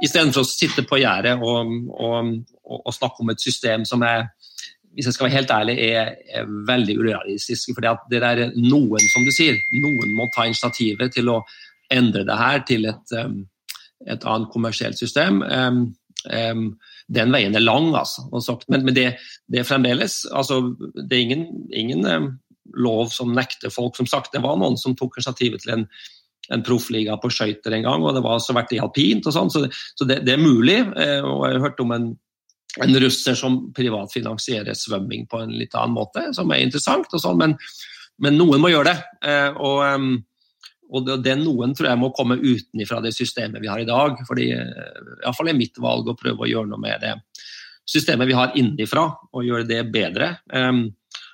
Istedenfor å sitte på gjerdet og, og, og, snakke om et system som er hvis jeg skal være helt ærlig, er, er veldig urealistisk. For det er noen, som du sier, noen må ta initiativet til å endre det her til et, um, et annet kommersielt system. Um, um, den veien er lang, altså. Men, men det, det, er fremdeles altså, Det er ingen, ingen lov som nekter folk. Som sagt, det var noen som tok initiativet til en en proffliga på skøyter en gang, og det var også vært i alpint og sånn, så, så det, det, er mulig. Eh, og jeg har hørt om en, en russer som privatfinansierer svømming på en litt annen måte, som er interessant, og sånn, men, men noen må gjøre det. Eh, og, og det, det noen tror jeg må komme utenfra det systemet vi har i dag. fordi eh, Iallfall er mitt valg å prøve å gjøre noe med det systemet vi har innenfra, og gjøre det bedre.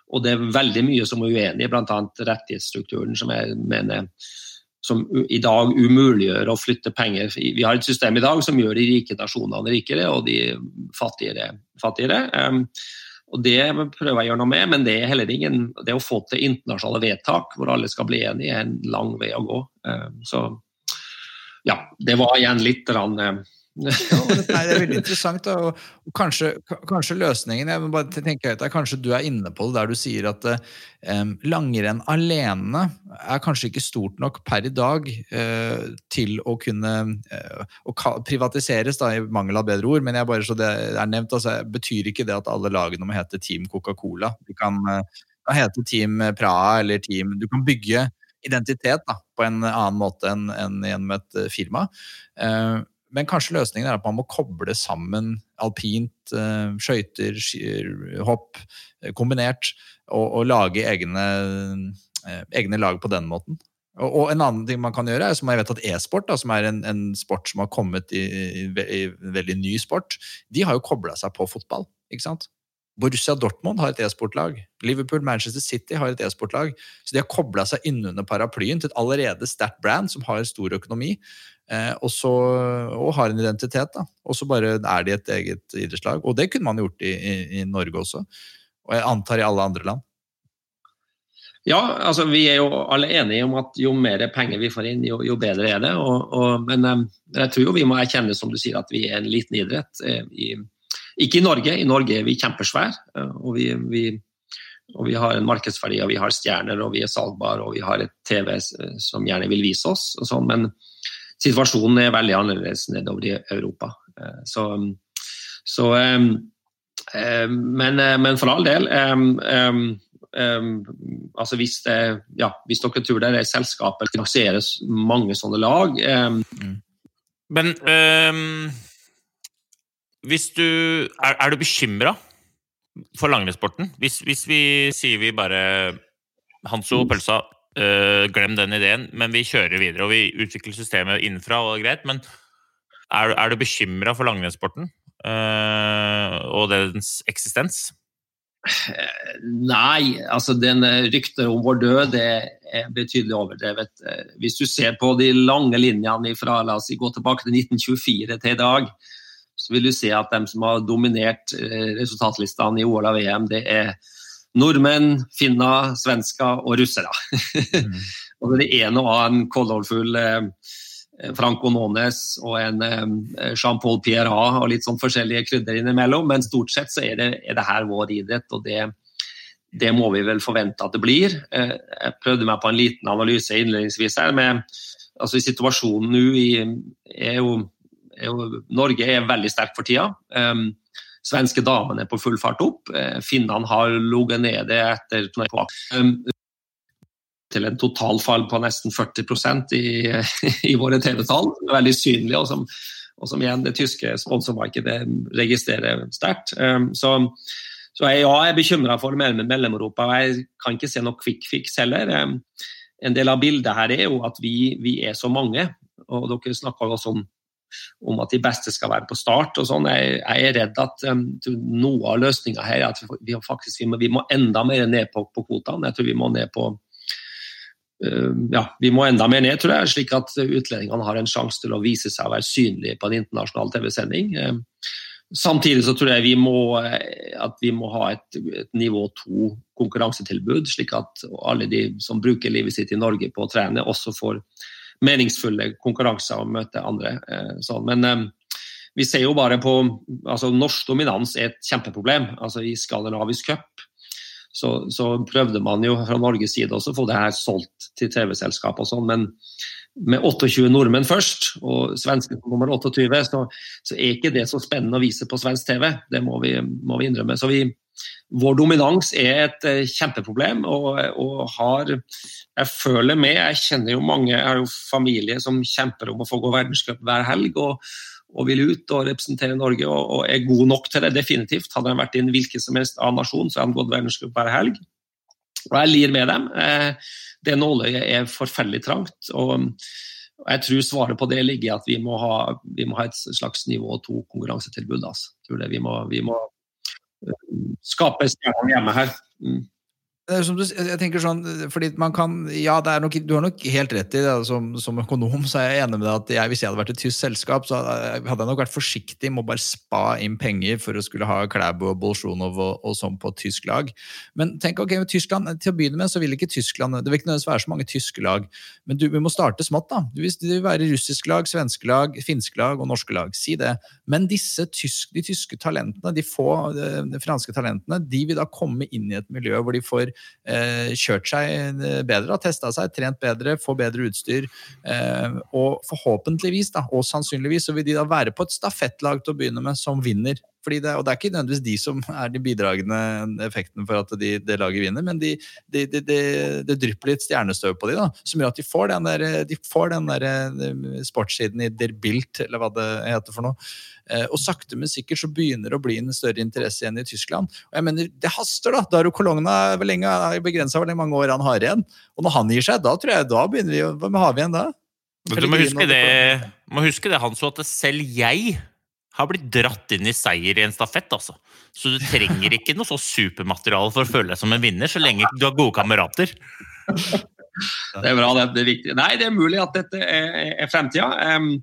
Og det er veldig mye som er uenig, bl.a. rettighetsstrukturen, som jeg mener som i dag umuliggjør å flytte penger. Vi har et system i dag som gjør de rike nasjonene rikere og de fattigere fattigere. Og Det prøver jeg å gjøre noe med, men det er heller ingen, det å få til internasjonale vedtak hvor alle skal bli enige, er en lang vei å gå. Så ja, det var igjen litt rann, ja, det er veldig interessant. Da. Og kanskje, kanskje, løsningen jeg bare tenke høyt, er kanskje du er inne på det der du sier at um, langrenn alene er kanskje ikke stort nok per i dag uh, til å kunne uh, privatiseres, da, i mangel av bedre ord. Men jeg bare så det er nevnt, altså, betyr ikke det at alle lagene må hete Team Coca-Cola. De kan, uh, hete Team Praha eller Team Du kan bygge identitet da, på en annen måte enn, enn gjennom et firma. Uh, men kanskje løsningen er at man må koble sammen alpint, uh, skøyter, hopp eh, kombinert, og, og lage egne, uh, egne, lag på den måten. Og, og, en annen ting man kan gjøre, er som jeg vet at e-sport, som er en, en, sport som har kommet i, i, i, veldig ny sport, de har jo kobla seg på fotball. ikke sant? Borussia Dortmund har et e-sportlag. Liverpool, Manchester City har et e-sportlag. Så de har kobla seg innunder paraplyen til et allerede sterkt brand som har stor økonomi. Eh, og, så, og, har en identitet. da. Og så bare er de et eget idrettslag. Og det kunne man gjort i, i, i, Norge også. Og jeg antar i alle andre land. Ja, altså vi er jo alle enige om at jo mer penger vi får inn, jo, jo bedre er det. Og, og, men um, jeg tror jo vi må erkjenne som du sier, at vi er en liten idrett. Eh, i, ikke i Norge, i Norge er vi kjempesvære. Eh, og vi, vi, og vi har en markedsverdi, og vi har stjerner, og vi er salgbare, og vi har et TV som gjerne vil vise oss. og sånn, men situasjonen er veldig annerledes nedover i Europa. Eh, så, så eh, men, eh, men, for all del altså hvis, det, ja, hvis dere tror det er selskapet finansieres mange sånne lag mm. Men um, hvis du Er, er du bekymra for langrennssporten? Hvis, hvis, vi sier vi bare Hanso Pølsa glem den ideen, men vi kjører videre. Og vi utvikler systemet innenfra, og det er greit. Men er, er du bekymra for langrennssporten uh, og dens eksistens? Nei, altså den ryktet om vår død det er betydelig overdrevet. Hvis du ser på de lange linjene fra la oss gå tilbake til 1924 til i dag, så vil du se at de som har dominert eh, resultatlistene i OL og VM, det er nordmenn, finner, svensker og russere. Mm. og det er en og annen koldholfull eh, Franco Nones og en eh, Jean-Paul Pierrat og litt sånn forskjellige krydder innimellom, men stort sett så er det, er det her vår idrett, og det, det, må vi vel forvente at det blir. Eh, jeg prøvde meg på en liten analyse innledningsvis her. med altså Situasjonen nå er jo, er jo Norge er veldig sterk for tida. Um, Svenske damene er på full fart opp. Eh, finnene har ligget nede etter um, til en totalfall på nesten 40 i, i våre TV-tall. Veldig synlig, og som, og som, igjen det tyske sponsormarkedet registrerer sterkt. Um, så, Så jeg, ja, jeg er bekymra for Mellom-Europa. og Jeg kan ikke se noe quick fix heller. En del av bildet her er jo at vi, vi er så mange. og Dere snakka også om, om, at de beste skal være på start. og sånn. Jeg, jeg er redd at um, noe av løsninga her er at vi, faktisk, vi, må, vi må enda mer ned på, på kvotene. Jeg tror vi må ned på uh, ja, vi må enda mer ned, tror jeg, slik at utlendingene har en sjanse til å vise seg å være synlige på en internasjonal TV-sending. Uh, Samtidig så tror jeg vi må, eh, at vi må ha et, et nivå to konkurransetilbud, slik at alle de som bruker livet sitt i Norge på å trene, også får meningsfulle konkurranser og møte andre. Eh, sånn. Men eh, vi ser jo bare på altså Norsk dominans er et kjempeproblem. altså I skandinavisk cup så, så, prøvde man jo fra Norges side også å få det her solgt til TV-selskap og sånn, men med 28 nordmenn først, og svenske nummer 28, så, så, er ikke det så spennende å vise på svensk TV. Det må vi, må vi innrømme. Så vi, vår dominans er et uh, kjempeproblem, og, og, har Jeg føler med, jeg kjenner jo mange, jeg har jo familie som kjemper om å få gå verdenscup hver helg. og, og vil ut og representere Norge og, og, er god nok til det, definitivt. Hadde han vært i en hvilken som helst annen nasjon, så hadde han gått verdenscup hver helg. Og jeg lir med dem. Eh, det nåløyet er forferdelig trangt. og jeg tror svaret på det ligger i at vi må ha, vi må ha et slags nivå to konkurransetilbud. Altså. Vi må, vi må eh, skape stjernene hjemme her. Mm. Du, jeg tenker sånn, fordi man kan, ja, nok, Du har nok helt rett i det. Som, som, økonom så er jeg enig med deg at jeg, hvis jeg hadde vært et tysk selskap, så hadde jeg nok vært forsiktig med å bare spa inn penger for å skulle ha Klæbo og Bolsjunov og, og, sånn på tysk lag. Men tenk, ok, Tyskland, til å begynne med så vil ikke Tyskland Det vil ikke nødvendigvis være så mange tyske lag, men du, vi må starte smått. da. Det vil være russisk lag, svenske lag, finske lag og norske lag. Si det. Men disse tysk, de tyske talentene, de få de, de franske talentene, de vil da komme inn i et miljø hvor de får eh, kjørt seg eh, bedre, testa seg, trent bedre, få bedre utstyr. Eh, og forhåpentligvis, da, og sannsynligvis, så vil de da være på et stafettlag til å begynne med som vinner. Fordi det, og det er ikke nødvendigvis de som er de bidragende effektene for at de, det laget vinner, men det de, de, de, drypper litt stjernestøv på de da, som gjør at de får den der, de får den der eh, sportssiden i Der Bilt, eller hva det heter for noe. Eh, og sakte, men sikkert så begynner det å bli en større interesse igjen i Tyskland. Og jeg mener, Det haster, da! Daru Cologna er begrensa hvor mange år han har igjen. Og når han gir seg, da tror jeg, da begynner vi Hva har vi igjen da? Du må huske, det, må huske det, Hans, at selv jeg har blitt dratt inn i seier i en stafett. altså. Så du trenger ikke noe så supermateriale for å føle deg som en vinner, så lenge du har gode kamerater. Det er bra, det, det er viktig. Nei, det er mulig at dette er, er fremtida. Um,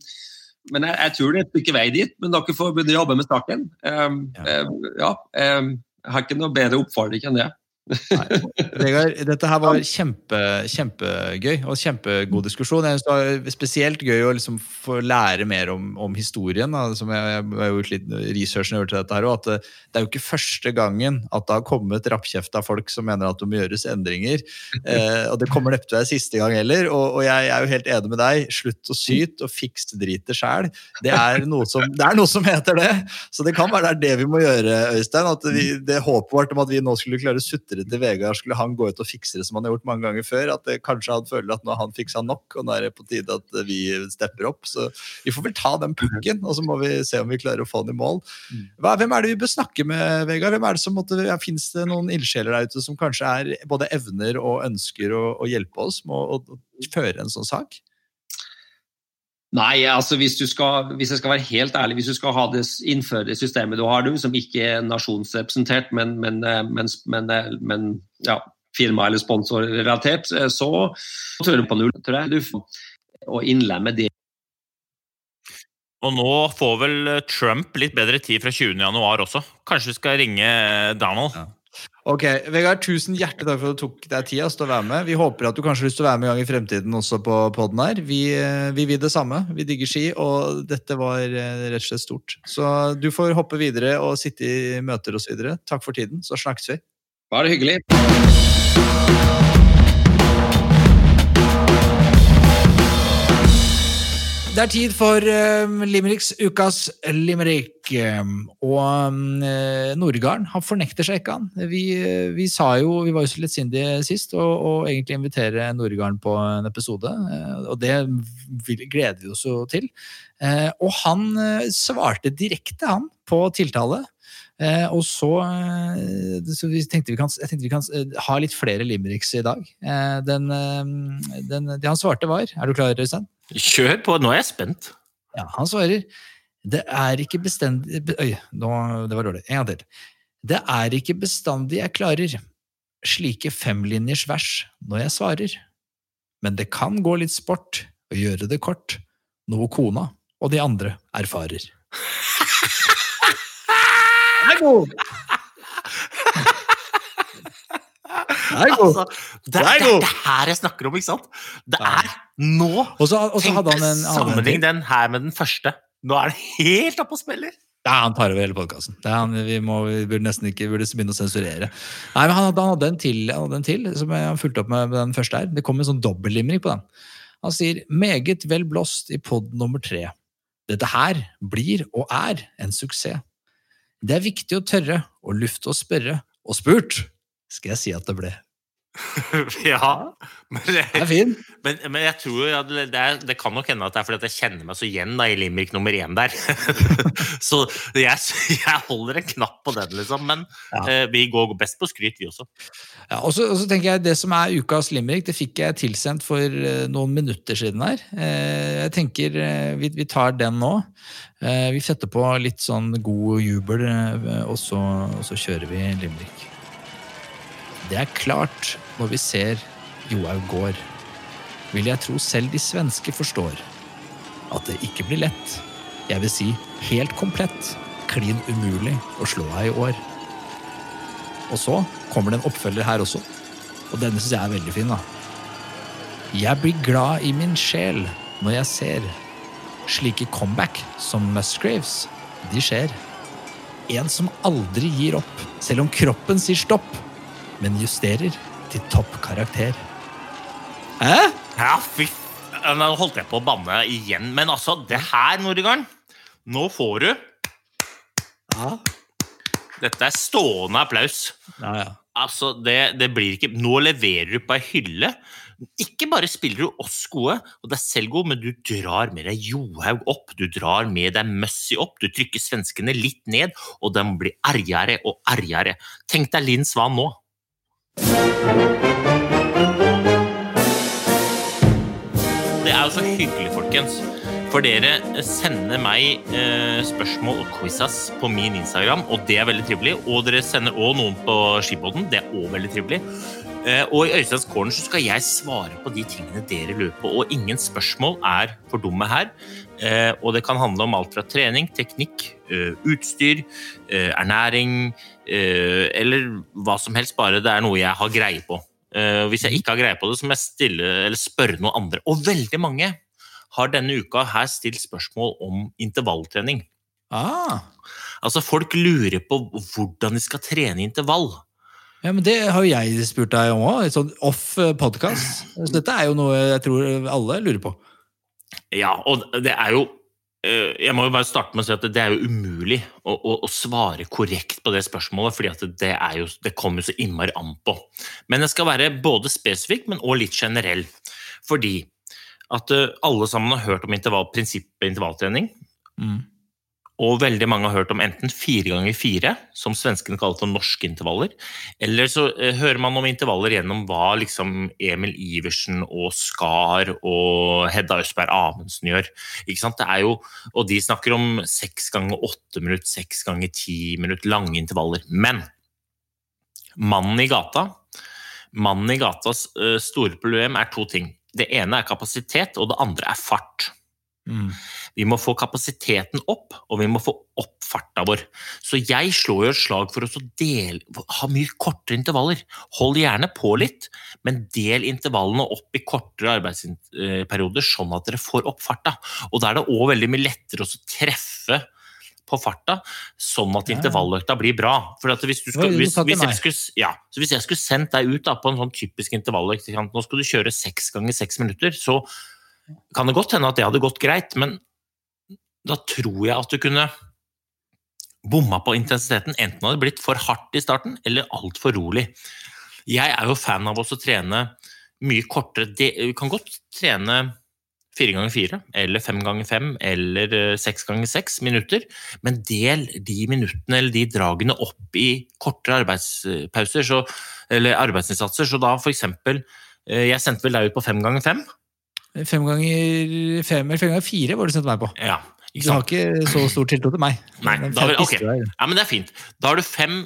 men jeg, jeg, tror det er et stykke vei dit. Men dere får begynne å jobbe med saken. Um, ja. Um, ja jeg har ikke noe bedre oppfordring enn det. Vegard, dette her var kjempe, kjempegøy og kjempegod diskusjon. Jeg synes det var Spesielt gøy å liksom få lære mer om, om historien. Da, som jeg, jeg, har gjort litt researchen over til dette her, og at det, det, er jo ikke første gangen at det har kommet rappkjefta folk som mener at det må gjøres endringer. Eh, og det kommer neppe til å være siste gang heller. Og, og, jeg er jo helt enig med deg. Slutt å syte og fiks dritet sjæl. Det, er noe som, det er noe som heter det. Så det kan være det er det vi må gjøre, Øystein. at vi, Det håpet vårt om at vi nå skulle klare å sutre etter Vegard skulle han gå ut og fikse det som han har gjort mange ganger før. At kanskje han føler at nå har han fiksa nok, og nå er det på tide at vi stepper opp. Så vi får vel ta den pukken, og så må vi se om vi klarer å få den i mål. Hva, hvem er det vi bør snakke med, Vegard? Hvem er det som måtte, ja, Fins det noen ildsjeler der ute som kanskje er både evner og ønsker å, å hjelpe oss med å, å føre en sånn sak? Nei, altså hvis, skal, hvis, jeg skal være helt ærlig, hvis du skal ha det, innføre det systemet du har nå, som ikke er nasjonsrepresentert, men, men, eh, men, men ja, firma- eller sponsorrelatert, eh, så tør du på null. tror jeg. Du får innlemme det. Og nå får vel Trump litt bedre tid fra 20.1 også. Kanskje vi skal ringe Donald? Ja. Ok, Vegard, tusen hjertelig takk for at du tok deg tida til å være med. Vi håper at du kanskje har lyst til å være med en gang i fremtiden også på poden her. Vi, eh, vi, vil det samme. Vi digger ski, og dette var eh, rett og slett stort. Så du får hoppe videre og sitte i møter osv. Takk for tiden, så snakkes vi. Bare hyggelig. Det er tid for uh, Limericks ukas limerick. Og uh, Nordgarden han fornekter seg ikke, han. Vi, vi, sa jo, vi var jo så lettsindige sist, og, og egentlig invitere Nordgarden på en episode. Uh, og det gleder vi oss jo til. og han svarte direkte, han, på tiltale. Eh, og så, eh, så vi tenkte vi kan, jeg tenkte vi kan eh, ha litt flere limericks i dag. Eh, den, den, det han svarte var Er du klar, Øystein? Kjør på, nå er jeg spent. Ja, han svarer Det er ikke bestendig be- Oi, nå, det var dårlig. En gang til. Det er ikke bestandig jeg klarer slike femlinjers vers når jeg svarer. Men det kan gå litt sport å gjøre det kort, noe kona og de andre erfarer. Den er god! Er god! Altså, det, Det er er det, god. det her jeg snakker om, ikke sant? Det er nå! Og så, Tenk deg han sammenlign den her med den første. Nå er det helt oppe og spiller. Ja, han tar over hele podkasten. Vi, må- vi burde nesten ikke burde begynne å sensurere. Nei, men Han hadde, han hadde en til, han hadde en til som jeg fulgte fulgt opp med den første her. Det kom en sånn dobbeltlimring på den. Han sier 'meget vel blåst i pod nummer tre'. Dette her blir og er en suksess. Det er viktig å tørre å lufte og spørre, og spurt skal jeg si at det ble. ja, men, Det er fin. men, men jeg tror ja, det, det, er, det kan nok hende at det er fordi at jeg kjenner meg så igjen da, i limerick nummer én der. så jeg, jeg holder en knapp på den, liksom. Men Ja. eh, vi går best på skryt, vi også. Ja, og, så, og så tenker jeg Det som er ukas limerick, det fikk jeg tilsendt for eh, noen minutter siden her. Eh, jeg tenker eh, vi, vi tar den nå. Eh, vi setter på litt sånn god jubel, eh, og, så, og så kjører vi limerick. Det er klart når vi ser Johaug går, vil jeg tro selv de svenske forstår at det ikke blir lett. Jeg vil si helt komplett, klin umulig å slå henne i år. Og så kommer det en oppfølger her også. Og denne syns jeg er veldig fin. da. Jeg blir glad i min sjel når jeg ser slike comeback som Musgraves. De skjer. En som aldri gir opp, selv om kroppen sier stopp, men justerer til toppkarakter. Hæ? Ja, fy Nå holdt jeg på å banne igjen. Men altså, det her, Nordegarden Nå får du Ja. Dette er stående applaus. Ja, ja. Altså, det, det blir ikke Nå leverer du på ei hylle. Ikke bare spiller du oss gode, og deg selv god, men du drar med deg Johaug opp. Du drar med deg Møssi opp. Du trykker svenskene litt ned, og de blir argere og argere. Tenk deg Linn Svan nå. Det er jo så hyggelig, folkens. For dere sender meg eh, spørsmål og quizas på min Instagram, og det er veldig trivelig. Og dere sender òg noen på skibåten, det er òg veldig trivelig. Eh, og i Øysteins Corner så skal jeg svare på de tingene dere lurer på, og ingen spørsmål er for dumme her. Eh, og det kan handle om alt fra trening, teknikk, eh, utstyr, ernæring, eller hva som helst, bare det er noe jeg har greie på. Eh, hvis jeg ikke har greie på det, så må jeg stille, eller spørre noen andre. Og veldig mange har denne uka her stilt spørsmål om intervalltrening. Ah. Altså, folk lurer på hvordan de skal trene intervall. Ja, men Det har jo jeg spurt deg om òg, sånn off podkast. Så dette er jo noe jeg tror alle lurer på. Ja, og det er jo eh, Jeg må jo bare starte med å si at det er jo umulig å, å, å svare korrekt på det spørsmålet, fordi det, det kommer jo så innmari an på. Men jeg skal være både spesifikk, men også litt generell. Fordi at eh, alle sammen har hørt om intervall, prinsippet intervalltrening. Mm. Og veldig mange har hørt om enten fire ganger fire, som svenskene kaller for norske intervaller, eller så eh, hører man om intervaller gjennom hva liksom Emil Iversen og Skar og Hedda Østberg Amundsen gjør. Ikke sant? Det er jo, og de snakker om seks ganger åtte minutter, seks ganger ti minutter, lange intervaller. Men mannen i gata, mannen i gatas eh, store problem er to ting. Det ene er kapasitet, og det andre er fart. Mm. Vi må få kapasiteten opp, og vi må få opp farta vår. Så jeg slår jo et slag for å dele, ha mye kortere intervaller. Hold gjerne på litt, men del intervallene opp i kortere arbeidsperioder, sånn at dere får opp farta. Og da er det òg veldig mye lettere å treffe på farta, sånn at intervalløkta blir bra. For at hvis, du skal, hvis, hvis, jeg skulle, ja, så hvis jeg skulle sendt deg ut da, på en sånn typisk intervalløkt, nå skal du kjøre seks ganger seks minutter, så kan det godt hende at det hadde gått greit, men da tror jeg at du kunne bomma på intensiteten. Enten hadde det blitt for hardt i starten, eller altfor rolig. Jeg er jo fan av å trene mye kortere. Du kan godt trene fire ganger fire, eller fem ganger fem, eller eh, seks ganger seks minutter. Men del de minuttene eller de dragene opp i kortere arbeidspauser, så, eller arbeidsinnsatser. Så da for eksempel eh, Jeg sendte vel deg ut på fem ganger fem? Fem ganger fem eller fem ganger fire var det sendt meg på. Ja, Du har ikke så stor tiltro til meg. Nei, da vil, ok. Ja, men det er fint. Da har du fem,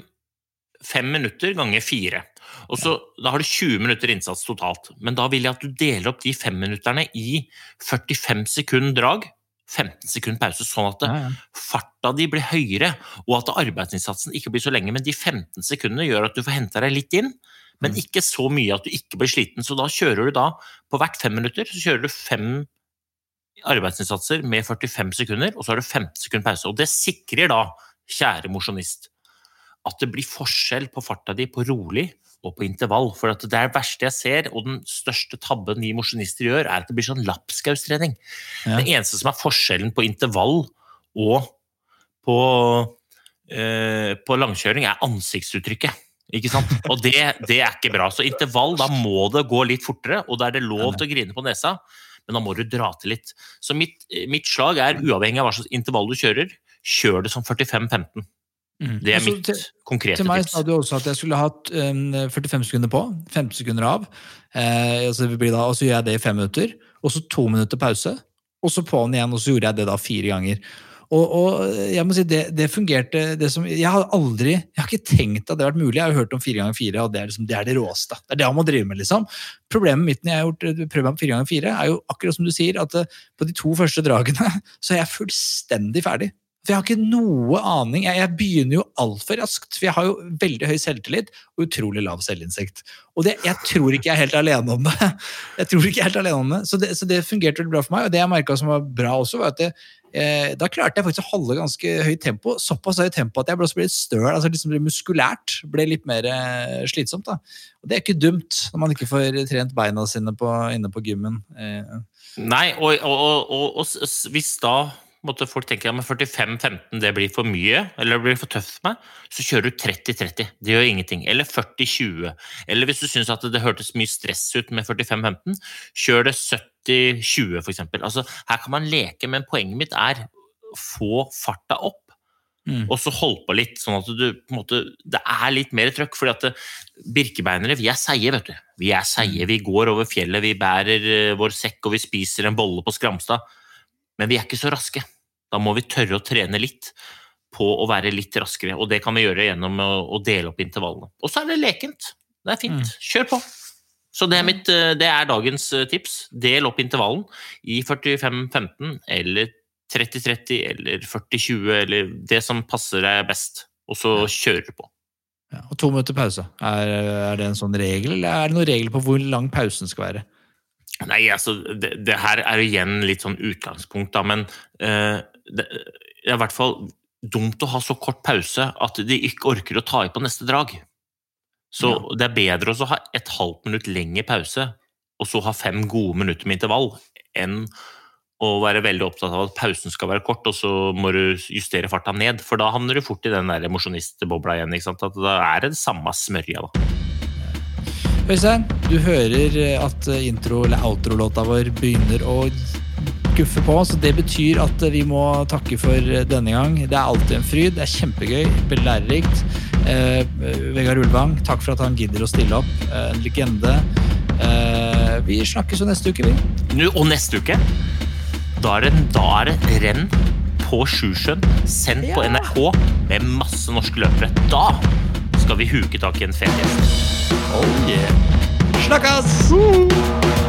fem minutter ganger fire. Og så, Da har du 20 minutter innsats totalt. Men da vil jeg at du deler opp de femminutterne i 45 sekund drag, 15 sekund pause, sånn at det, Ja, ja. farta di blir høyere, og at arbeidsinnsatsen ikke blir så lenge. Men de 15 sekundene gjør at du får henta deg litt inn, men Mm. ikke så mye at du ikke blir sliten. Så da kjører du da, på hvert fem minutter, så kjører du fem arbeidsinnsatser med 45 sekunder, og så har du 15 sekunder pause. Og det sikrer da, kjære mosjonist, at det blir forskjell på farta di på rolig og på intervall. For at det er det verste jeg ser, og den største tabben vi mosjonister gjør, er at det blir sånn lapskaustrening. Ja. Det eneste som er forskjellen på intervall og på, eh, på langkjøring, er ansiktsuttrykket. Ikke sant? Og det, det er ikke bra. Så intervall, da må det gå litt fortere, og da er det lov til å grine på nesa, men da må du dra til litt. Så mitt, mitt slag er, uavhengig av hva slags intervall du kjører, kjør det som 45-15. Mm. Det er Altså, mitt til- konkrete Til meg tips. sa du også at jeg skulle hatt um, 45 sekunder på, 15 sekunder av. Eh, altså det blir da, og så gjør jeg det i fem minutter, og så to minutter pause. Og så på'n igjen, og så gjorde jeg det da fire ganger. Og, og jeg må si, det, det fungerte det som, Jeg har aldri, jeg har ikke tenkt at det har vært mulig. Jeg har jo hørt om fire ganger fire, og det er, liksom, det er det råeste. Det er det man må drive med, liksom. Problemet mitt når jeg har gjort prøver prøvd meg på fire ganger fire, er jo akkurat som du sier, at eh, på de to første dragene så er jeg fullstendig ferdig. For jeg har ikke noe aning. Jeg, jeg begynner jo altfor raskt. For jeg har jo veldig høy selvtillit og utrolig lav selvinnsikt. Og det, jeg tror ikke jeg er helt alene om det. Jeg tror ikke jeg er helt alene om det. Så det, så det fungerte veldig bra for meg. Og det jeg merka som var bra også, var at det, eh, da klarte jeg faktisk å holde ganske høyt tempo. Såpass høyt tempo at jeg ble også ble litt støl, altså liksom muskulært. Ble litt mer eh, slitsomt. da. Og det er ikke dumt når man ikke får trent beina sine på, inne på gymmen. Eh, Nei, og, og, og, og, hvis da måtte folk tenke at 45-15 det blir for mye, eller det blir for tøft for meg, så kjører du 30-30. Det gjør ingenting. Eller 40-20. Eller hvis du syns det hørtes mye stress ut med 45-15, kjør det 70-20 for eksempel. Altså, her kan man leke, men poenget mitt er få farta opp. Mm. Og så hold på litt, sånn at du på en måte Det er litt mer trøkk. fordi at det, birkebeinere, vi er seige, vet du. Vi er seige. Vi går over fjellet, vi bærer eh, vår sekk, og vi spiser en bolle på Skramstad. Men vi er ikke så raske. Da må vi tørre å trene litt på å være litt raskere, og det kan vi gjøre gjennom å, å dele opp intervallene. Og så er det lekent. Det er fint. Kjør på. Så det er, mitt, eh, det er dagens eh, tips. Del opp intervallen i 45-15 eller 30-30 eller 40-20 eller det som passer deg best, og så kjører du på. ja. Og to minutter pause. Er, er det en sånn regel, eller er det noen regel på hvor lang pausen skal være? Nei, altså, det, det her er igjen litt sånn utgangspunkt, da, men uh, det, det er i hvert fall dumt å ha så kort pause at de ikke orker å ta i på neste drag. Så det er bedre å ha et halvt minutt lengre pause, og så ha fem gode minutter med intervall, enn å være veldig opptatt av at pausen skal være kort, og så må du justere farta ned. For da havner du fort i den der mosjonistbobla igjen. ikke sant? At da er det det samme smørja, da. Øystein, du hører at intro- eller outro-låta vår begynner å guffe på, så det betyr at vi må takke for denne gang. Det er alltid en fryd, det er kjempegøy, Belærerikt. Eh, Vegard Ulvang, takk for at han gidder å stille opp. Eh, en legende. Eh, vi snakkes jo neste uke, vi. Nå, og neste uke, da er det, da er det renn på Sjusjøen, sendt på NRK med masse norske løpere. Da skal vi huke tak i en fet gjest. Oh yeah. Snakkes!